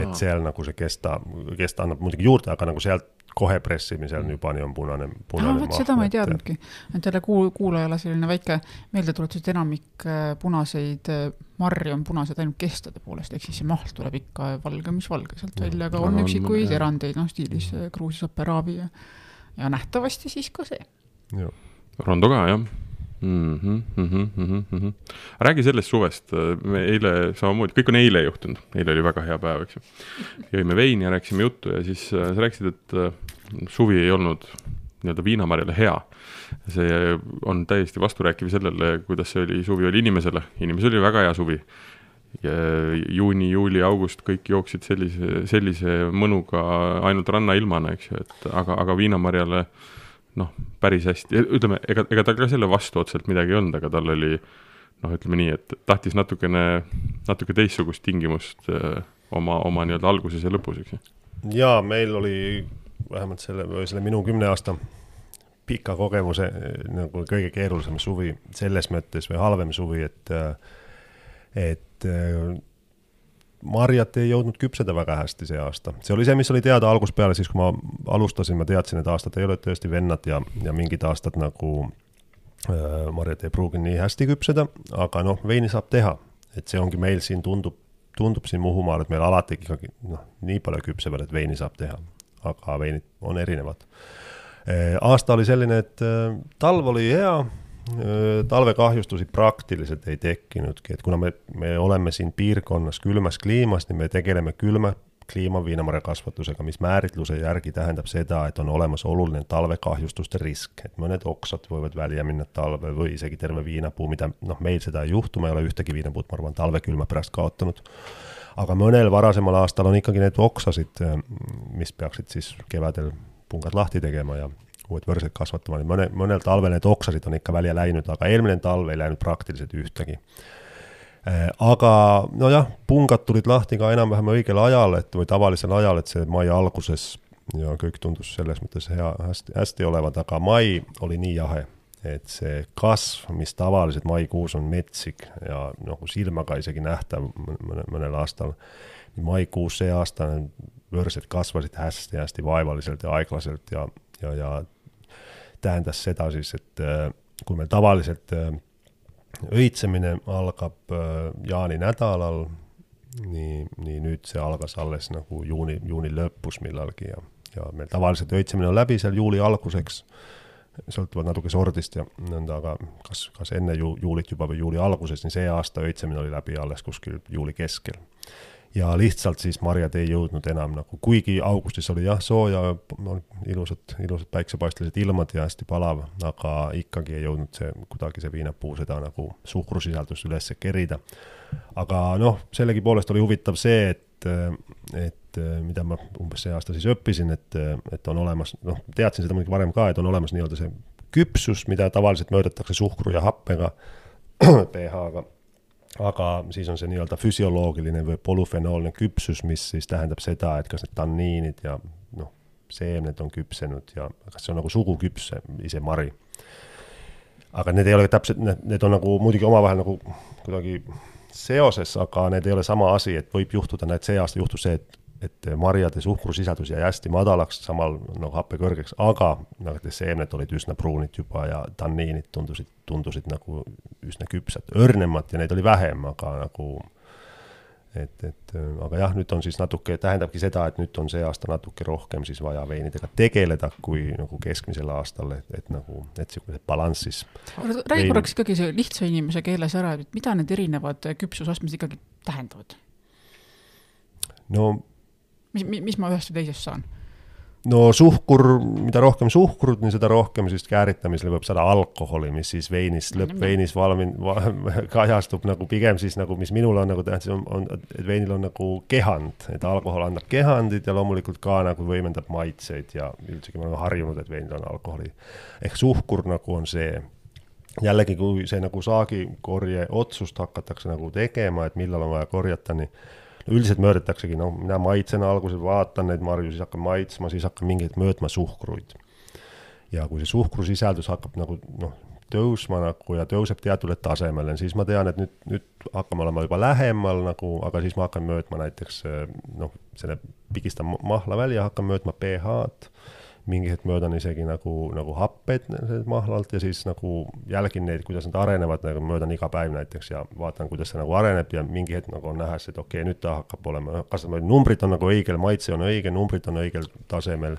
S3: Et seal nagu see kesta, kesta annab muidugi juurde, aga nagu sealt kohe pressimisel juba nii on punane, punane
S4: vot seda ma ei teadnudki. et jälle kuul-, kuulajale selline väike meeldetuletus, et enamik äh, punaseid äh, marju on punased ainult kestade poolest, ehk siis see mahl tuleb ikka valge, mis valge sealt välja, aga on
S2: on-
S4: üksikuid
S2: jah.
S4: erandeid, noh stiilis äh, Gruusia Saperavi ja, ja nähtavasti siis ka see.
S2: Rondo ka, jah mm. -hmm, mm -hmm, mm -hmm. räägi sellest suvest, me eile samamoodi, kõik on eile juhtunud, eile oli väga hea päev, eks ju. jõime veini ja rääkisime juttu ja siis äh, sa rääkisid, et äh, suvi ei olnud nii-öelda viinamarjale hea. see on täiesti vasturääkiv sellele, kuidas see oli, suvi oli inimesele, inimesel oli väga hea suvi. juuni, juuli, august, kõik jooksid sellise, sellise mõnuga ainult rannailmana, eks ju, et aga, aga viinamarjale äh, noh, päris hästi, ütleme, ega, ega tal ka selle vastu otseselt midagi ei olnud, aga tal oli noh, ütleme nii, et tahtis natukene, natuke teistsugust tingimust öö, oma, oma nii-öelda alguses ja lõpus, eks ju.
S3: jaa, meil oli vähemalt selle, selle minu kümne aasta pika kogemuse nagu kõige keerulisem suvi selles mõttes või halvem suvi, et et marjad ei jõudnud küpseda väga hästi see aasta. see oli see, mis oli teada algusest peale, siis kui ma alustasin, ma teadsin, et aastad ei ole tõesti vennad ja, ja mingid aastad nagu äh, marjad ei pruugi nii hästi küpseda, aga noh, veini saab teha. et see ongi meil siin tundub, tundub siin Muhumaal, et meil alati ikkagi noh, nii palju küpsevad, et veini saab teha. aga veinid on erinevad äh,. aasta oli selline, et äh, talv oli hea talvekahjustusi praktiliselt ei tekkinudki, et kuna me, me oleme siin piirkonnas külmas kliimas, niin me tegeleme külma kliima viinamarjakasvatusega, mis määritluse järgi tähendab seda, et on olemas oluline talvekahjustuste risk, et mõned oksad võivad välja minna talve või isegi terve viinapuu, mida noh, meil seda ei juhtu, ma ei ole ühtegi viinapuud, ma arvan, talvekülma pärast kaotanud. aga mõnel varasemal aastal on ikkagi neid oksasid, mis peaksid siis kevadel pungad lahti tegema ja uued võrsed kasvatama, nii mõne, mõnel talvel need oksasid on ikka välja läinud, aga eelmine talv ei läinud praktiliselt ühtegi. Äh, aga nojah, pungad tulid lahti ka enam-vähem õigel ajal, et või tavalisel ajal, et see mai alguses ja kõik tundus selles mõttes hea, hästi, hästi olevat, aga mai oli nii jahe, et see kasv, mis tavaliselt maikuus on metsik ja nagu silmaga isegi nähtav mõne, mõnel aastal, maikuus see aasta võrsed kasvasid hästi-hästi vaevaliselt ja aeglaselt ja, ja, ja tähendas seda siis, et äh, kui meil tavaliselt äh, õitsemine algab äh, jaani nädalal, nii, nii nüüd see algas alles nagu juuni, juuni lõpus millalgi ja, ja meil tavaliselt õitsemine on läbi seal juuli alguseks, sõltuvalt natuke sordist ja nõnda, aga kas, kas enne ju, juulit juba või juuli alguses, nii see aasta õitsemine oli läbi alles kuskil juuli keskel ja lihtsalt siis marjad ei jõudnud enam nagu, kuigi augustis oli jah, sooja, ilusad, ilusad päiksepaistelised ilmad ja hästi palav, aga ikkagi ei jõudnud see, kuidagi see viinapuu seda nagu suhkrusisaldust üles kerida. aga noh, sellegipoolest oli huvitav see, et, et mida ma umbes see aasta siis õppisin, et, et on olemas, noh, teadsin seda muidugi varem ka, et on olemas nii-öelda see küpsus, mida tavaliselt mõõdetakse suhkru ja happega, pH-ga aga siis on see nii-öelda füsioloogiline või polüfenoolne küpsus, mis siis tähendab seda, et kas need tanniinid ja noh, seemned on küpsenud ja kas see on nagu suguküps, ise mari. aga need ei ole täpselt, need, need on nagu muidugi omavahel nagu kuidagi seoses, aga need ei ole sama asi, et võib juhtuda, näed, see aasta juhtus see, et et marjade suhkrusisaldus jäi hästi madalaks, samal nagu happe kõrgeks, aga nagu seemned olid üsna pruunid juba ja tanniinid tundusid, tundusid nagu üsna küpsed, õrnemad ja neid oli vähem, aga nagu et, et aga jah, nüüd on siis natuke, tähendabki seda, et nüüd on see aasta natuke rohkem siis vaja veinidega tegeleda, kui nagu keskmisel aastal, et, et nagu, et niisugune balanss siis.
S4: räägi korraks ikkagi see lihtsa inimese keeles ära, et mida need erinevad küpsusastmed ikkagi tähendavad?
S3: no
S4: mis, mis ma ühest või teisest saan?
S3: no suhkur, mida rohkem suhkrut, nii seda rohkem siis kääritamisel võib saada alkoholi, mis siis veinis, lõppveinis valmin- va,, kajastub nagu pigem siis nagu, mis minul on nagu tähtis, on, on, et veinil on nagu kehand, et alkohol annab kehandit ja loomulikult ka nagu võimendab maitseid ja üldsegi me oleme harjunud, et veinil on alkoholi. ehk suhkur nagu on see jällegi, kui see nagu saagikorje otsust hakatakse nagu tegema, et millal on vaja korjata, nii üldiselt mõõdetaksegi, no mina maitsen alguses, vaatan neid marju, siis hakkan maitsma, siis hakkan mingeid mõõtma suhkruid. ja kui see suhkrusisaldus hakkab nagu noh, tõusma nagu ja tõuseb teatule tasemele, siis ma tean, et nüüd, nüüd hakkame olema juba lähemal nagu, aga siis ma hakkan mõõtma näiteks noh, selle, pigistan mahla välja, hakkan mõõtma pH-d mingi hetk möödan isegi nagu, nagu happed mahlalt ja siis nagu jälgin neid, kuidas nad arenevad, nagu möödan iga päev näiteks ja vaatan, kuidas see nagu areneb ja mingi hetk nagu on näha, et okei okay,, nüüd ta hakkab olema, kas numbrid on nagu õigel, maitse on õige, numbrid on õigel tasemel.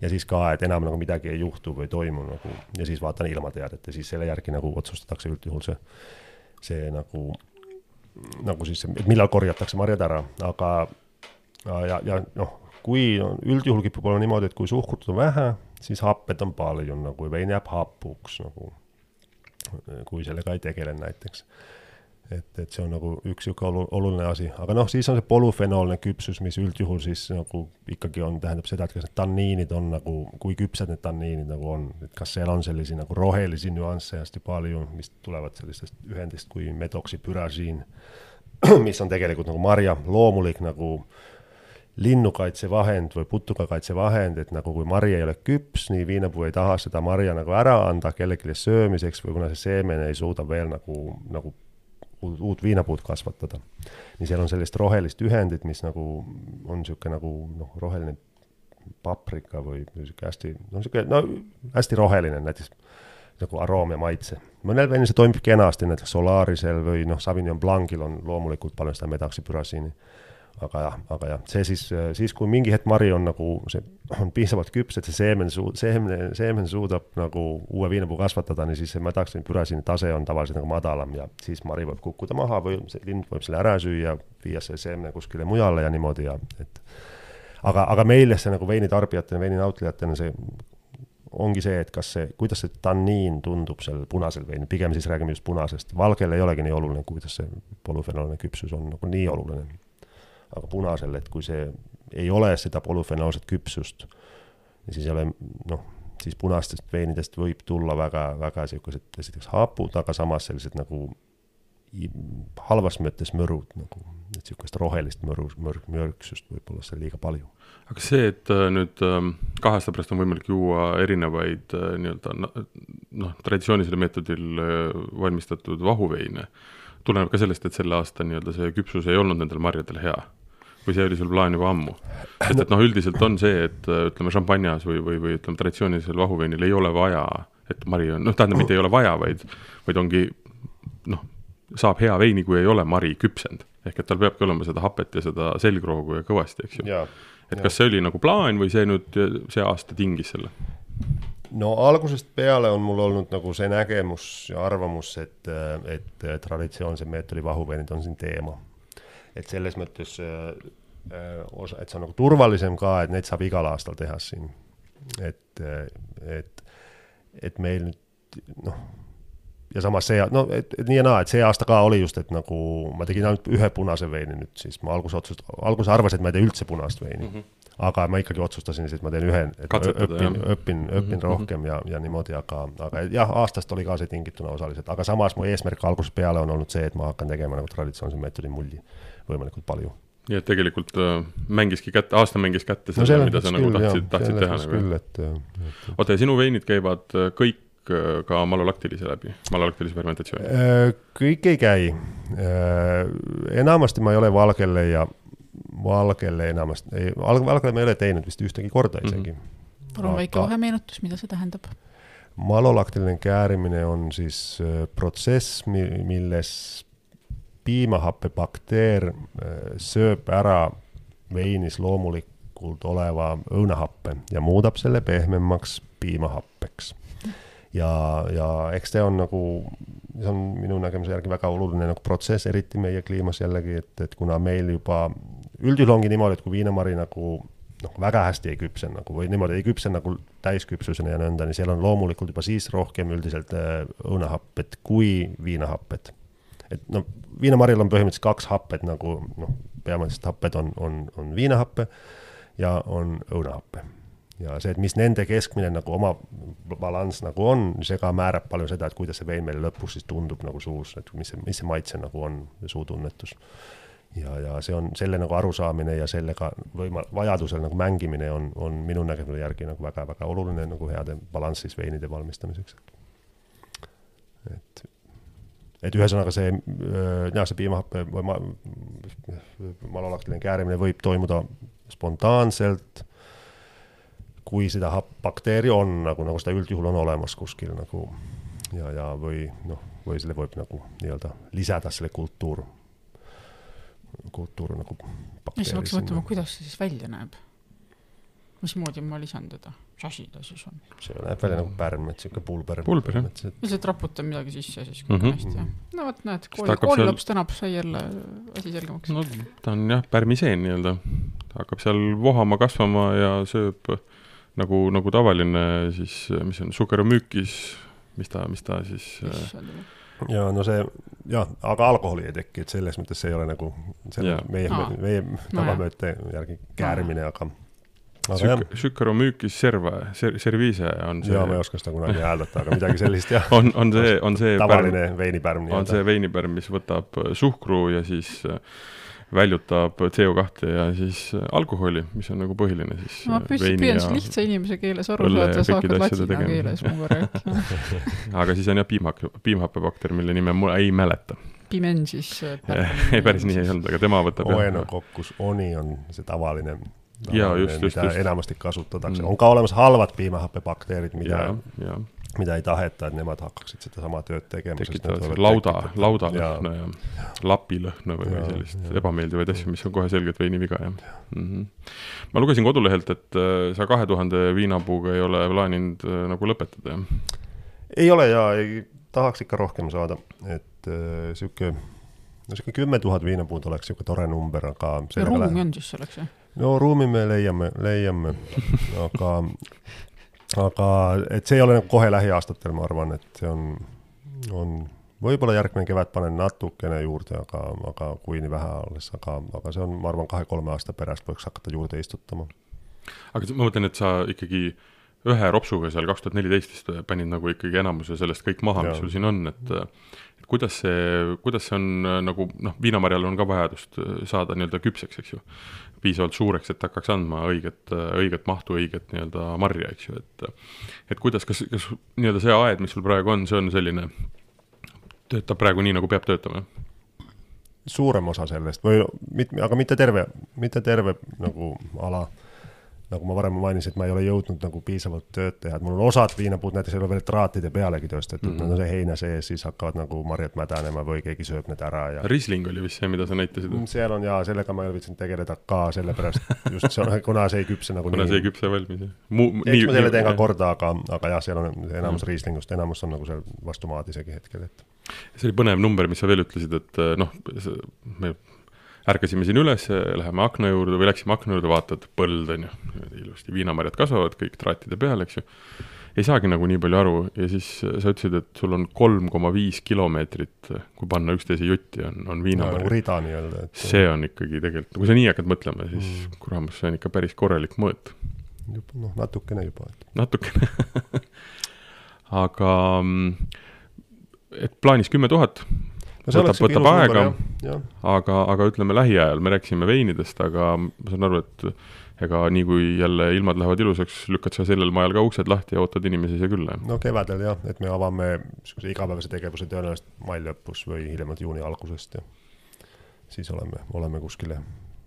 S3: ja siis ka, et enam nagu midagi ei juhtu või ei toimu nagu ja siis vaatan ilmateadet ja siis selle järgi nagu otsustatakse üldjuhul see, see nagu, nagu siis, et millal korjatakse marjad ära, aga ja, ja noh, kui üldjuhul kipub olema niimoodi, et kui suhkrut on vähe, siis happed on palju nagu, vein jääb hapuks nagu, kui sellega ei tegele näiteks. Et, et see on nagu üks niisugune oluline asi, aga noh, siis on see polüfenoolne küpsus, mis üldjuhul siis nagu ikkagi on, tähendab seda, et kas need tanniinid on nagu, kui küpsed need tanniinid nagu on, et kas seal on selliseid nagu rohelisi nüansse hästi palju, mis tulevad sellistest ühendist kui medoksipürasiin, mis on tegelikult nagu marja loomulik nagu linnukaitsevahend või putukakaitsevahend, et nagu kui mari ei ole küps, nii viinapuu ei taha seda marja nagu ära anda kellelegi söömiseks või kuna see seemen ei suuda veel nagu, nagu uut, uut viinapuud kasvatada. nii seal on sellist rohelist ühendit, mis nagu on niisugune nagu noh, roheline paprika või niisugune hästi, no niisugune, no hästi roheline näiteks nagu aroom ja maitse. mõnel veinil see toimib kenasti, näiteks Solarisel või noh, Sauvignon Blancil on loomulikult palju seda medaksipürasiini aga jah, aga jah, see siis, siis kui mingi hetk mari on nagu, see on piisavalt küps, et see seemen suu-, seemen, seemen suudab nagu uue viinapuu kasvatada, niin siis see madaksin pürasiini tase on tavaliselt nagu madalam ja siis mari võib kukkuda maha või see lind võib selle ära süüa, viia selle seemne kuskile mujale ja niimoodi ja et aga, aga meile see nagu veinitarbijatena, veininautlejatena see ongi see, et kas see, kuidas see tanniin tundub sellel punasel veinil, pigem siis räägime just punasest, valgel ei olegi nii oluline, kuidas see polüfenooline küpsus on nagu nii oluline aga punasel, et kui see ei ole seda polüfenoolset küpsust, siis ei ole noh, siis punastest veinidest võib tulla väga, väga niisugused esiteks hapud, aga samas sellised nagu halvas mõttes mürud nagu, et niisugust rohelist mõru, mürg, mürgsust võib olla seal liiga palju.
S2: aga see, et äh, nüüd ähm, kahe aasta pärast on võimalik juua erinevaid äh, nii-öelda noh, traditsioonilisel meetodil äh, valmistatud vahuveine, tuleneb ka sellest, et selle aasta nii-öelda see küpsus ei olnud nendel marjadel hea või see oli sul plaan juba ammu? sest et noh, üldiselt on see, et ütleme, šampanjas või, või, või ütleme, traditsioonilisel vahuveinil ei ole vaja, et mari on, noh, tähendab, mitte ei ole vaja, vaid, vaid ongi noh, saab hea veini, kui ei ole mari küpsenud. ehk et tal peabki olema seda hapet ja seda selgroogu ja kõvasti, eks ju. et ja. kas see oli nagu plaan või see nüüd, see aasta tingis selle?
S3: no algusest peale on mul olnud nagu see nägemus ja arvamus, et, et traditsioonse meetodi vahuveinid on siin teema et selles mõttes äh, äh, osa, et see on nagu turvalisem ka, et neid saab igal aastal teha siin. et, äh, et, et meil nüüd noh, ja samas see, no et, et nii ja naa, et see aasta ka oli just, et nagu ma tegin ainult ühe punase veini nüüd siis, ma alguses otsust-, alguses arvasin, et ma ei tee üldse punast veini mm. -hmm aga ma ikkagi otsustasin siis, et ma teen ühe, et Katsetada, õpin, õpin, õpin mm -hmm. rohkem ja, ja niimoodi, aga, aga jah, aastast oli ka see tingituna osaliselt, aga samas mu eesmärk algusest peale on olnud see, et ma hakkan tegema nagu traditsioonilise meetodi mulli võimalikult palju.
S2: nii et tegelikult äh, mängiski kätte, aasta mängis kätte selle no, mida sa nagu tahtsid, tahtsid teha nagu.
S3: et.
S2: oota, ja sinu veinid käivad äh, kõik äh, ka malolaktilise läbi, malolaktilise fermentatsiooni?
S3: Äh, kõik ei käi. enamasti ma ei ole valgele ja valgele enamasti, ei, valgele ma ei ole teinud vist ühtegi korda isegi mm.
S4: -hmm. palun väike vahemeenutus, mida see tähendab?
S3: malolaktiline käärimine on siis protsess, milles piimahappebakteer äh, sööb ära veinis loomulikult oleva õunahappe ja muudab selle pehmemaks piimahappeks. ja, ja eks see on nagu, see on minu nägemuse järgi väga oluline nagu protsess, eriti meie kliimas jällegi, et, et kuna meil juba üldjuhul ongi niimoodi, et kui viinamari nagu noh, väga hästi ei küpse nagu või niimoodi ei küpse nagu täisküpsuseni ja nõnda, nii seal on loomulikult juba siis rohkem üldiselt äh, õunahapped kui viinahapped et noh, viinamarjal on põhimõtteliselt kaks happed nagu noh, peamised happed on, on, on viinahappe ja on õunahappe. ja see, et mis nende keskmine nagu oma balanss nagu on, see ka määrab palju seda, et kuidas see vein meile lõpus siis tundub nagu suus, et mis see, mis see maitse nagu on, suutunnetus. ja, ja see on selle nagu arusaamine ja sellega võima-, vajadusel nagu mängimine on, on minu nägemuse järgi nagu väga-väga oluline nagu heade balanssis veinide valmistamiseks. et et ühesõnaga see, äh, see piimahappe või ma, malolaktiline käärimine võib toimuda spontaanselt, kui seda bakteeri on nagu, nagu seda üldjuhul on olemas kuskil nagu ja, ja või noh, või selle võib nagu nii-öelda lisada selle kultuur, kultuur nagu.
S4: siis ma hakkasin mõtlema, kuidas see siis välja näeb mismoodi ma lisan teda, mis asi ta siis on?
S3: see näeb välja nagu pärm, et sihuke pulber.
S2: pulber, jah.
S4: lihtsalt raputan midagi sisse siis mm -hmm. hästi, jah. no vot, näed, kooli,
S2: seal...
S4: koolilaps tänab, sai jälle asi selgemaks.
S2: no ta on jah, pärmiseen nii-öelda. ta hakkab seal vohama, kasvama ja sööb nagu, nagu tavaline siis, mis on sukeromüükis, mis ta, mis ta siis Issand
S3: ja no see jah, aga alkoholi ei teki, et selles mõttes see ei ole nagu selle meie no., meie tavamööte no, järgi käärimine no., aga
S2: Sük-, Sükaromüükis serva, ser-, serviise on see.
S3: jaa, ma ei oska seda kunagi hääldada, aga midagi sellist jah.
S2: on, on see, on see
S3: tavaline veinipärm.
S2: on see veinipärm, mis võtab suhkru ja siis äh, väljutab CO2 ja siis alkoholi, mis on nagu põhiline siis.
S4: ma püüdsin siis lihtsa inimese keeles aru saada, sa hakkad ladina keeles minuga rääkima
S2: aga siis on jah piimhak-, piimhappebakter, mille nime ma ei mäleta.
S4: Pimen siis
S2: ei, päris nii ei olnud, aga tema võtab
S3: Oenokokkus oni on see tavaline
S2: ja just, just, just.
S3: enamasti kasutatakse mm., on ka olemas halvad piimahappebakteerid, mida, mida ei taheta, et nemad hakkaksid sedasama tööd tegema.
S2: tekitavad lauda, laudalõhna ja, ja lapilõhna või, või sellist ebameeldivaid asju, mis on kohe selgelt veiniviga, jah mm. -hmm. ma lugesin kodulehelt, et äh, sa kahe tuhande viinapuuga ei ole plaaninud äh, nagu lõpetada, jah?
S3: ei ole ja ei tahaks ikka rohkem saada, et äh, sihuke, no sihuke kümme tuhat viinapuud oleks sihuke tore number, aga
S4: ja ruumi on siis selleks, jah?
S3: No ruumi me leiame, leiame, aga, aga et see ei ole nagu kohe lähiaastatel, ma arvan, et see on, on võib-olla järgmine kevad panen natukene juurde, aga, aga kui nii vähe alles, aga, aga see on, ma arvan, kahe-kolme aasta pärast võiks hakata juurde istutama.
S2: aga ma mõtlen, et sa ikkagi ühe ropsuga seal kaks tuhat neliteist vist panid nagu ikkagi enamuse sellest kõik maha, mis sul siin on, et et kuidas see, kuidas see on nagu noh, viinamarjal on ka vajadust saada nii-öelda küpseks, eks ju piisavalt suureks, et hakkaks andma õiget, õiget mahtu, õiget nii-öelda marja, eks ju, et et kuidas, kas, kas nii-öelda see aed, mis sul praegu on, see on selline, töötab praegu nii, nagu peab töötama?
S3: suurem osa sellest või mit-, aga mitte terve, mitte terve nagu ala nagu ma varem mainisin, et ma ei ole jõudnud nagu piisavalt tööd teha, et mul on osad viinapuud näiteks ei ole veel traatide pealegi tööstatud mm, -hmm. nad on heina sees, siis hakkavad nagu marjad mädanema või keegi sööb need ära ja.
S2: Riesling oli vist see, mida sa näitasid?
S3: Mm, seal on jaa, sellega ma ei ole viitsinud tegeleda ka sellepärast, just see on, kuna see ei küpse nagu
S2: kuna nii. see ei küpse valmis, jah.
S3: eks ma selle teen ka korda, aga, aga jah, seal on enamus mm. Rieslingust, enamus on nagu seal vastu maad isegi hetkel, et.
S2: see oli põnev number, mis sa veel ütlesid, et noh, me ärkasime siin üles, läheme akna juurde või läksime akna juurde, vaatad, põld on ju, ilusti viinamarjad kasvavad kõik traatide peal, eks ju. ei saagi nagu nii palju aru ja siis sa ütlesid, et sul on kolm koma viis kilomeetrit, kui panna üksteise jutti, on, on viinamarja
S3: nagu rida nii-öelda
S2: et.... see on ikkagi tegelikult, kui sa nii hakkad mõtlema, siis mm. kuramus, see on ikka päris korralik mõõt.
S3: noh, natukene juba,
S2: natukene aga mm, et plaanis kümme tuhat no võtab, võtab aega, aga, aga ütleme lähiajal, me rääkisime veinidest, aga ma saan aru, et ega nii kui jälle ilmad lähevad ilusaks, lükkad sa sellel majal ka uksed lahti ja ootad inimesi siia külla?
S3: no kevadel jah, et me avame niisuguse igapäevase tegevuse tõenäoliselt mai lõpus või hiljemalt juuni algusest ja siis oleme, oleme kuskile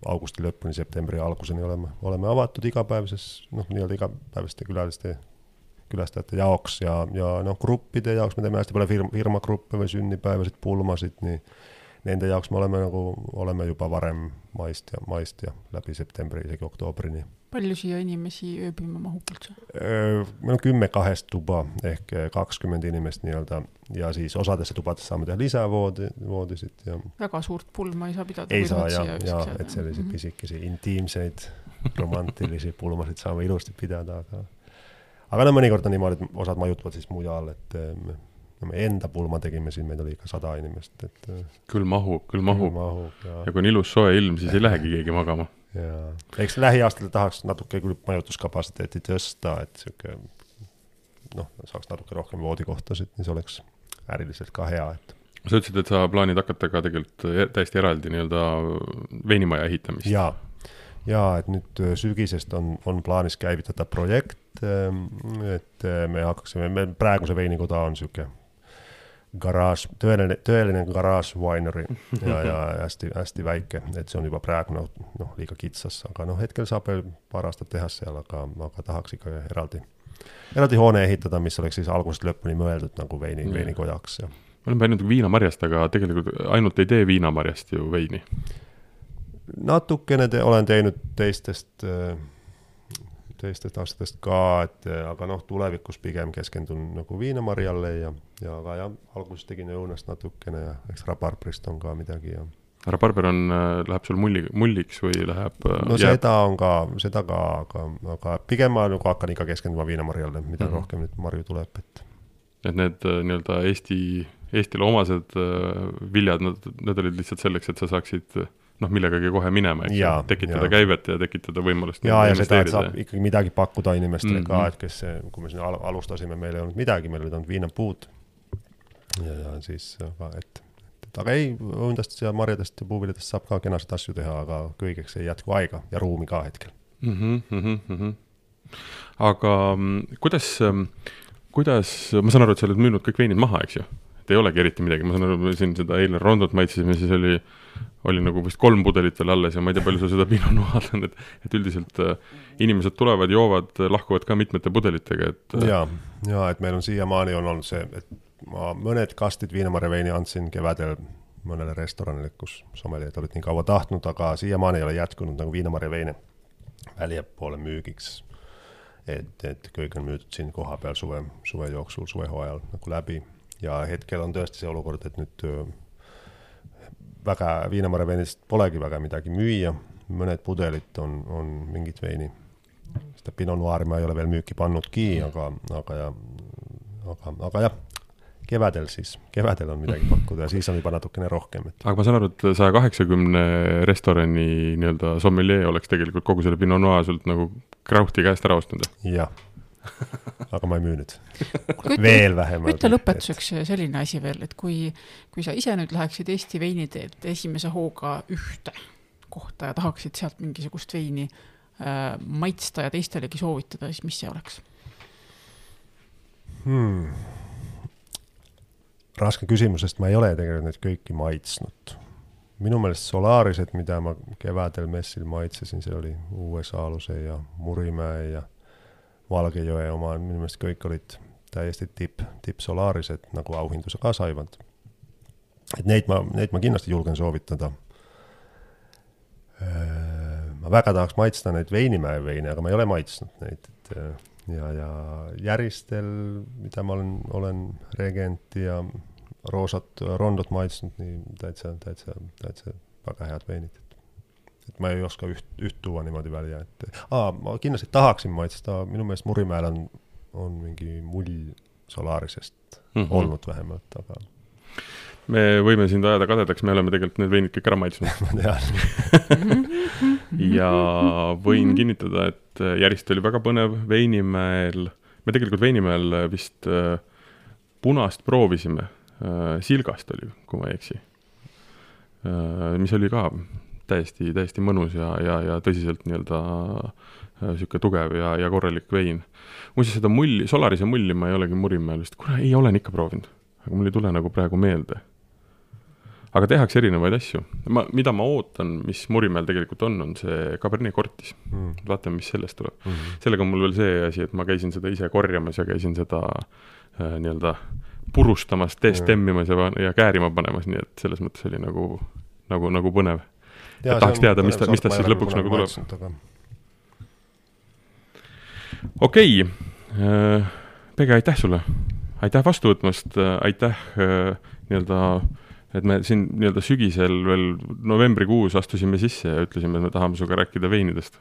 S3: augusti lõpuni, septembri alguseni oleme, oleme avatud igapäevases, noh, nii-öelda igapäevaste külaliste külastajate jaoks ja, ja noh, gruppide jaoks me teeme hästi palju firma, firmagruppe või sünnipäevasid, pulmasid, nii nende jaoks me oleme nagu, oleme juba varem maist ja, maist ja läbi septembri, isegi oktoobrini.
S4: palju siia inimesi ööbima mahub üldse?
S3: meil on kümme kahest tuba ehk kakskümmend inimest nii-öelda ja siis osadesse tubadesse saame teha lisavoodi, voodisid ja.
S4: väga suurt pulma ei saa pidada.
S3: ei saa ja, ja et selliseid mm -hmm. pisikesi intiimseid romantilisi pulmasid saame ilusti pidada, aga aga no mõnikord on niimoodi, et osad majutavad siis mujal, et eh, me, no me enda pulma tegime siin, meid oli ikka sada inimest, et.
S2: Eh, küll mahub, küll mahub. Ja. ja kui on ilus soe ilm, siis ei lähegi keegi magama.
S3: jaa, eks lähiaastatel tahaks natuke küll majutuskapatsiteeti tõsta, et sihuke noh, saaks natuke rohkem voodikohtasid, siis oleks äriliselt ka hea, et
S2: sa ütlesid, et sa plaanid hakata ka tegelikult e-, täiesti eraldi nii-öelda veinimaja ehitamist.
S3: jaa, jaa, et nüüd sügisest on, on plaanis käivitada projekt, ähm, et äh, me hakkaksime, meil praegu see veinikoda on niisugune garaaž, tõeline, tõeline garaaž winery ja, ja hästi-hästi väike, et see on juba praegu noh, noh, liiga kitsas, aga noh, hetkel saab veel paar aastat teha seal, aga, aga tahaks ikka eraldi, eraldi hoone ehitada, mis oleks siis algusest lõpuni mõeldud nagu veini mm., veinikojaks ja.
S2: me oleme ainult viinamarjast, aga tegelikult ainult ei tee viinamarjast ju veini
S3: natukene te, olen teinud teistest, teistest aastatest ka, et aga noh, tulevikus pigem keskendun nagu viinamarjale ja, ja aga jah, alguses tegin õunast natukene ja eks rabarbrist on ka midagi ja
S2: härra Barber on, läheb sul mulli, mulliks või läheb?
S3: no jääb... seda on ka, seda ka, aga, aga pigem ma nagu hakkan ikka keskenduma viinamarjale, mida mm -hmm. rohkem nüüd marju tuleb, et.
S2: et need nii-öelda Eesti, Eestile omased viljad, nad, need olid lihtsalt selleks, et sa saaksid noh, millegagi kohe minema, eks ju, tekitada ja. käivet ja tekitada võimalust.
S3: ja, ja seda, et saab ikkagi midagi pakkuda inimestele mm -hmm. ka, et kes, kui me siin alustasime, meil ei olnud midagi, meil olid ainult viinapuud. ja, ja siis, et, et aga ei, õundast ja marjadest ja puuviljadest saab ka kenasid asju teha, aga kõigeks ei jätku aega ja ruumi ka hetkel
S2: mm. -hmm, mm -hmm. aga kuidas, kuidas, ma saan aru, et sa oled müünud kõik veinid maha, eks ju? Ei olegi eriti midagi, ma saan aru, me siin seda eile rondot maitsesime, siis oli oli nagu vist kolm pudelit veel alles ja ma ei tea, palju sa seda Pinot Noir on, et, et üldiselt äh, inimesed tulevad, joovad, lahkuvad ka mitmete pudelitega, et
S3: äh.... ja, ja et meil on siiamaani on olnud see, et ma mõned kastid viinamarja veini andsin kevadel mõnele restoranile, kus sommeljeed olid nii kaua tahtnud, aga siiamaani ei ole jätkunud nagu viinamarja veine väljapoole müügiks. et, et kõik on müüdud siin kohapeal suve, suve jooksul, suvehooajal nagu läbi ja hetkel on tõesti see olukord, et nüüd väga, viinamarjaveinist polegi väga midagi müüa, mõned pudelid on, on mingit veini. seda Pinot Noiri ma ei ole veel müüki pannudki, aga, aga ja, aga, aga jah, kevadel siis, kevadel on midagi pakkuda ja siis on juba natukene rohkem, et.
S2: aga ma saan aru, et saja kaheksakümne restorani nii-öelda sommelier oleks tegelikult kogu selle Pinot Noir sult nagu krauhti käest ära ostnud?
S3: jah aga ma ei müünud veel vähemalt.
S4: ütle lõpetuseks et... selline asi veel, et kui, kui sa ise nüüd läheksid Eesti veiniteelt esimese hooga ühte kohta ja tahaksid sealt mingisugust veini äh, maitsta ja teistelegi soovitada, siis mis see oleks
S3: hmm.? raske küsimus, sest ma ei ole tegelikult neid kõiki maitsnud. minu meelest Solarised, mida ma kevadel messil maitsesin, see oli Uue Saaluse ja Murimäe ja Valgejõe oma, minu meelest kõik olid täiesti tipp, tippsolaarised, nagu auhinduse ka saivad. et neid ma, neid ma kindlasti julgen soovitada. Äh, ma väga tahaks maitsta neid Veinimäe veine, aga ma ei ole maitsnud neid, et äh, ja, ja Järistel, mida ma olen, olen Regenti ja roosat rondot maitsnud, nii täitsa, täitsa, täitsa väga head veinid et ma ei oska üht, üht tuua niimoodi välja, et aa, ma kindlasti tahaksin maitsta, minu meelest Murimäel on, on mingi mull Solarisest mm -hmm. olnud vähemalt, aga
S2: me võime sind ajada kadedaks, me oleme tegelikult need veinid kõik ära maitsnud.
S3: Ma tean.
S2: Ja võin kinnitada, et Järist oli väga põnev, Veinimäel, me tegelikult Veinimäel vist äh, punast proovisime äh,, Silgast oli, kui ma ei eksi. Äh,, mis oli ka täiesti, täiesti mõnus ja, ja, ja tõsiselt nii-öelda niisugune äh, tugev ja, ja korralik vein. muuseas, seda mulli, Solarise mulli ma ei olegi Murimäel vist, kuule, ei, olen ikka proovinud, aga mul ei tule nagu praegu meelde. aga tehakse erinevaid asju. ma, mida ma ootan, mis Murimäel tegelikult on, on see Cabernet Cortis mm.. vaatame, mis sellest tuleb mm. -hmm. sellega on mul veel see asi, et ma käisin seda ise korjamas ja käisin seda äh, nii-öelda purustamas, destemmimas ja, ja käärima panemas, nii et selles mõttes oli nagu, nagu, nagu põnev ja tahaks teada, mis ta, mis tast siis lõpuks nagu tuleb. okei okay., äh, Pege, aitäh sulle, aitäh vastu võtmast, aitäh äh, nii-öelda, et me siin nii-öelda sügisel veel novembrikuus astusime sisse ja ütlesime, et me tahame sinuga rääkida veinidest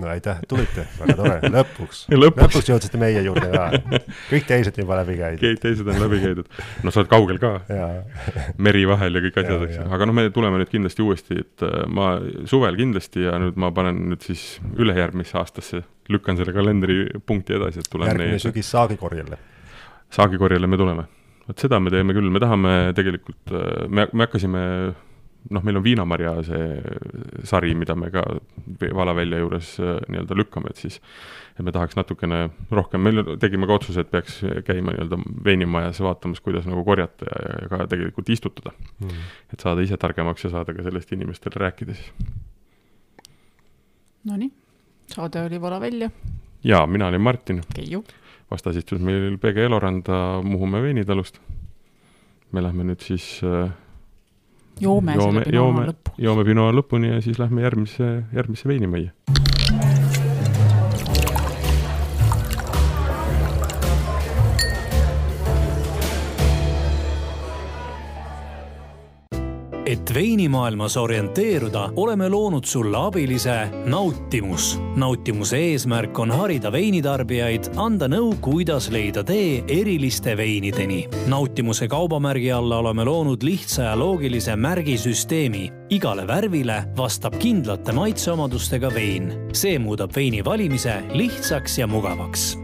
S3: no aitäh, tulite, väga tore, lõpuks lõpuks. lõpuks jõudsite meie juurde ka. kõik teised juba läbi käidud.
S2: kõik teised on läbi käidud. no sa oled kaugel ka meri vahel ja kõik asjad, eks ju, aga noh, me tuleme nüüd kindlasti uuesti, et äh, ma suvel kindlasti ja nüüd ma panen nüüd siis ülejärgmisse aastasse, lükkan selle kalendripunkti edasi, et tulen
S3: järgmine sügis saagikorjele.
S2: saagikorjele me tuleme. vot seda me teeme küll, me tahame tegelikult, äh, me, me hakkasime noh, meil on viinamarja see sari, mida me ka Valavälja juures äh, nii-öelda lükkame, et siis et me tahaks natukene rohkem, meil tegime ka otsuse, et peaks käima nii-öelda veinimajas vaatamas, kuidas nagu korjata ja, ja ka tegelikult istutada mm.. et saada ise targemaks ja saada ka sellest inimestele rääkida siis.
S4: Nonii, saade oli Valavälja.
S2: jaa, mina olin Martin.
S4: Keiu.
S2: vastas istus meil Pege Eloranda Muhumäe veinitalust. me lähme nüüd siis äh,
S4: joome, joome, joome,
S2: joome Pinot lõpuni ja siis lähme järgmise, järgmisse veinimajja.
S1: Et veinimaailmas orienteeruda, oleme loonud sulle abilise Nautimus. nautimuse eesmärk on harida veinitarbijaid, anda nõu, kuidas leida tee eriliste veinideni. nautimuse kaubamärgi alla oleme loonud lihtsa ja loogilise märgisüsteemi. igale värvile vastab kindlate maitseomadustega vein. see muudab veini valimise lihtsaks ja mugavaks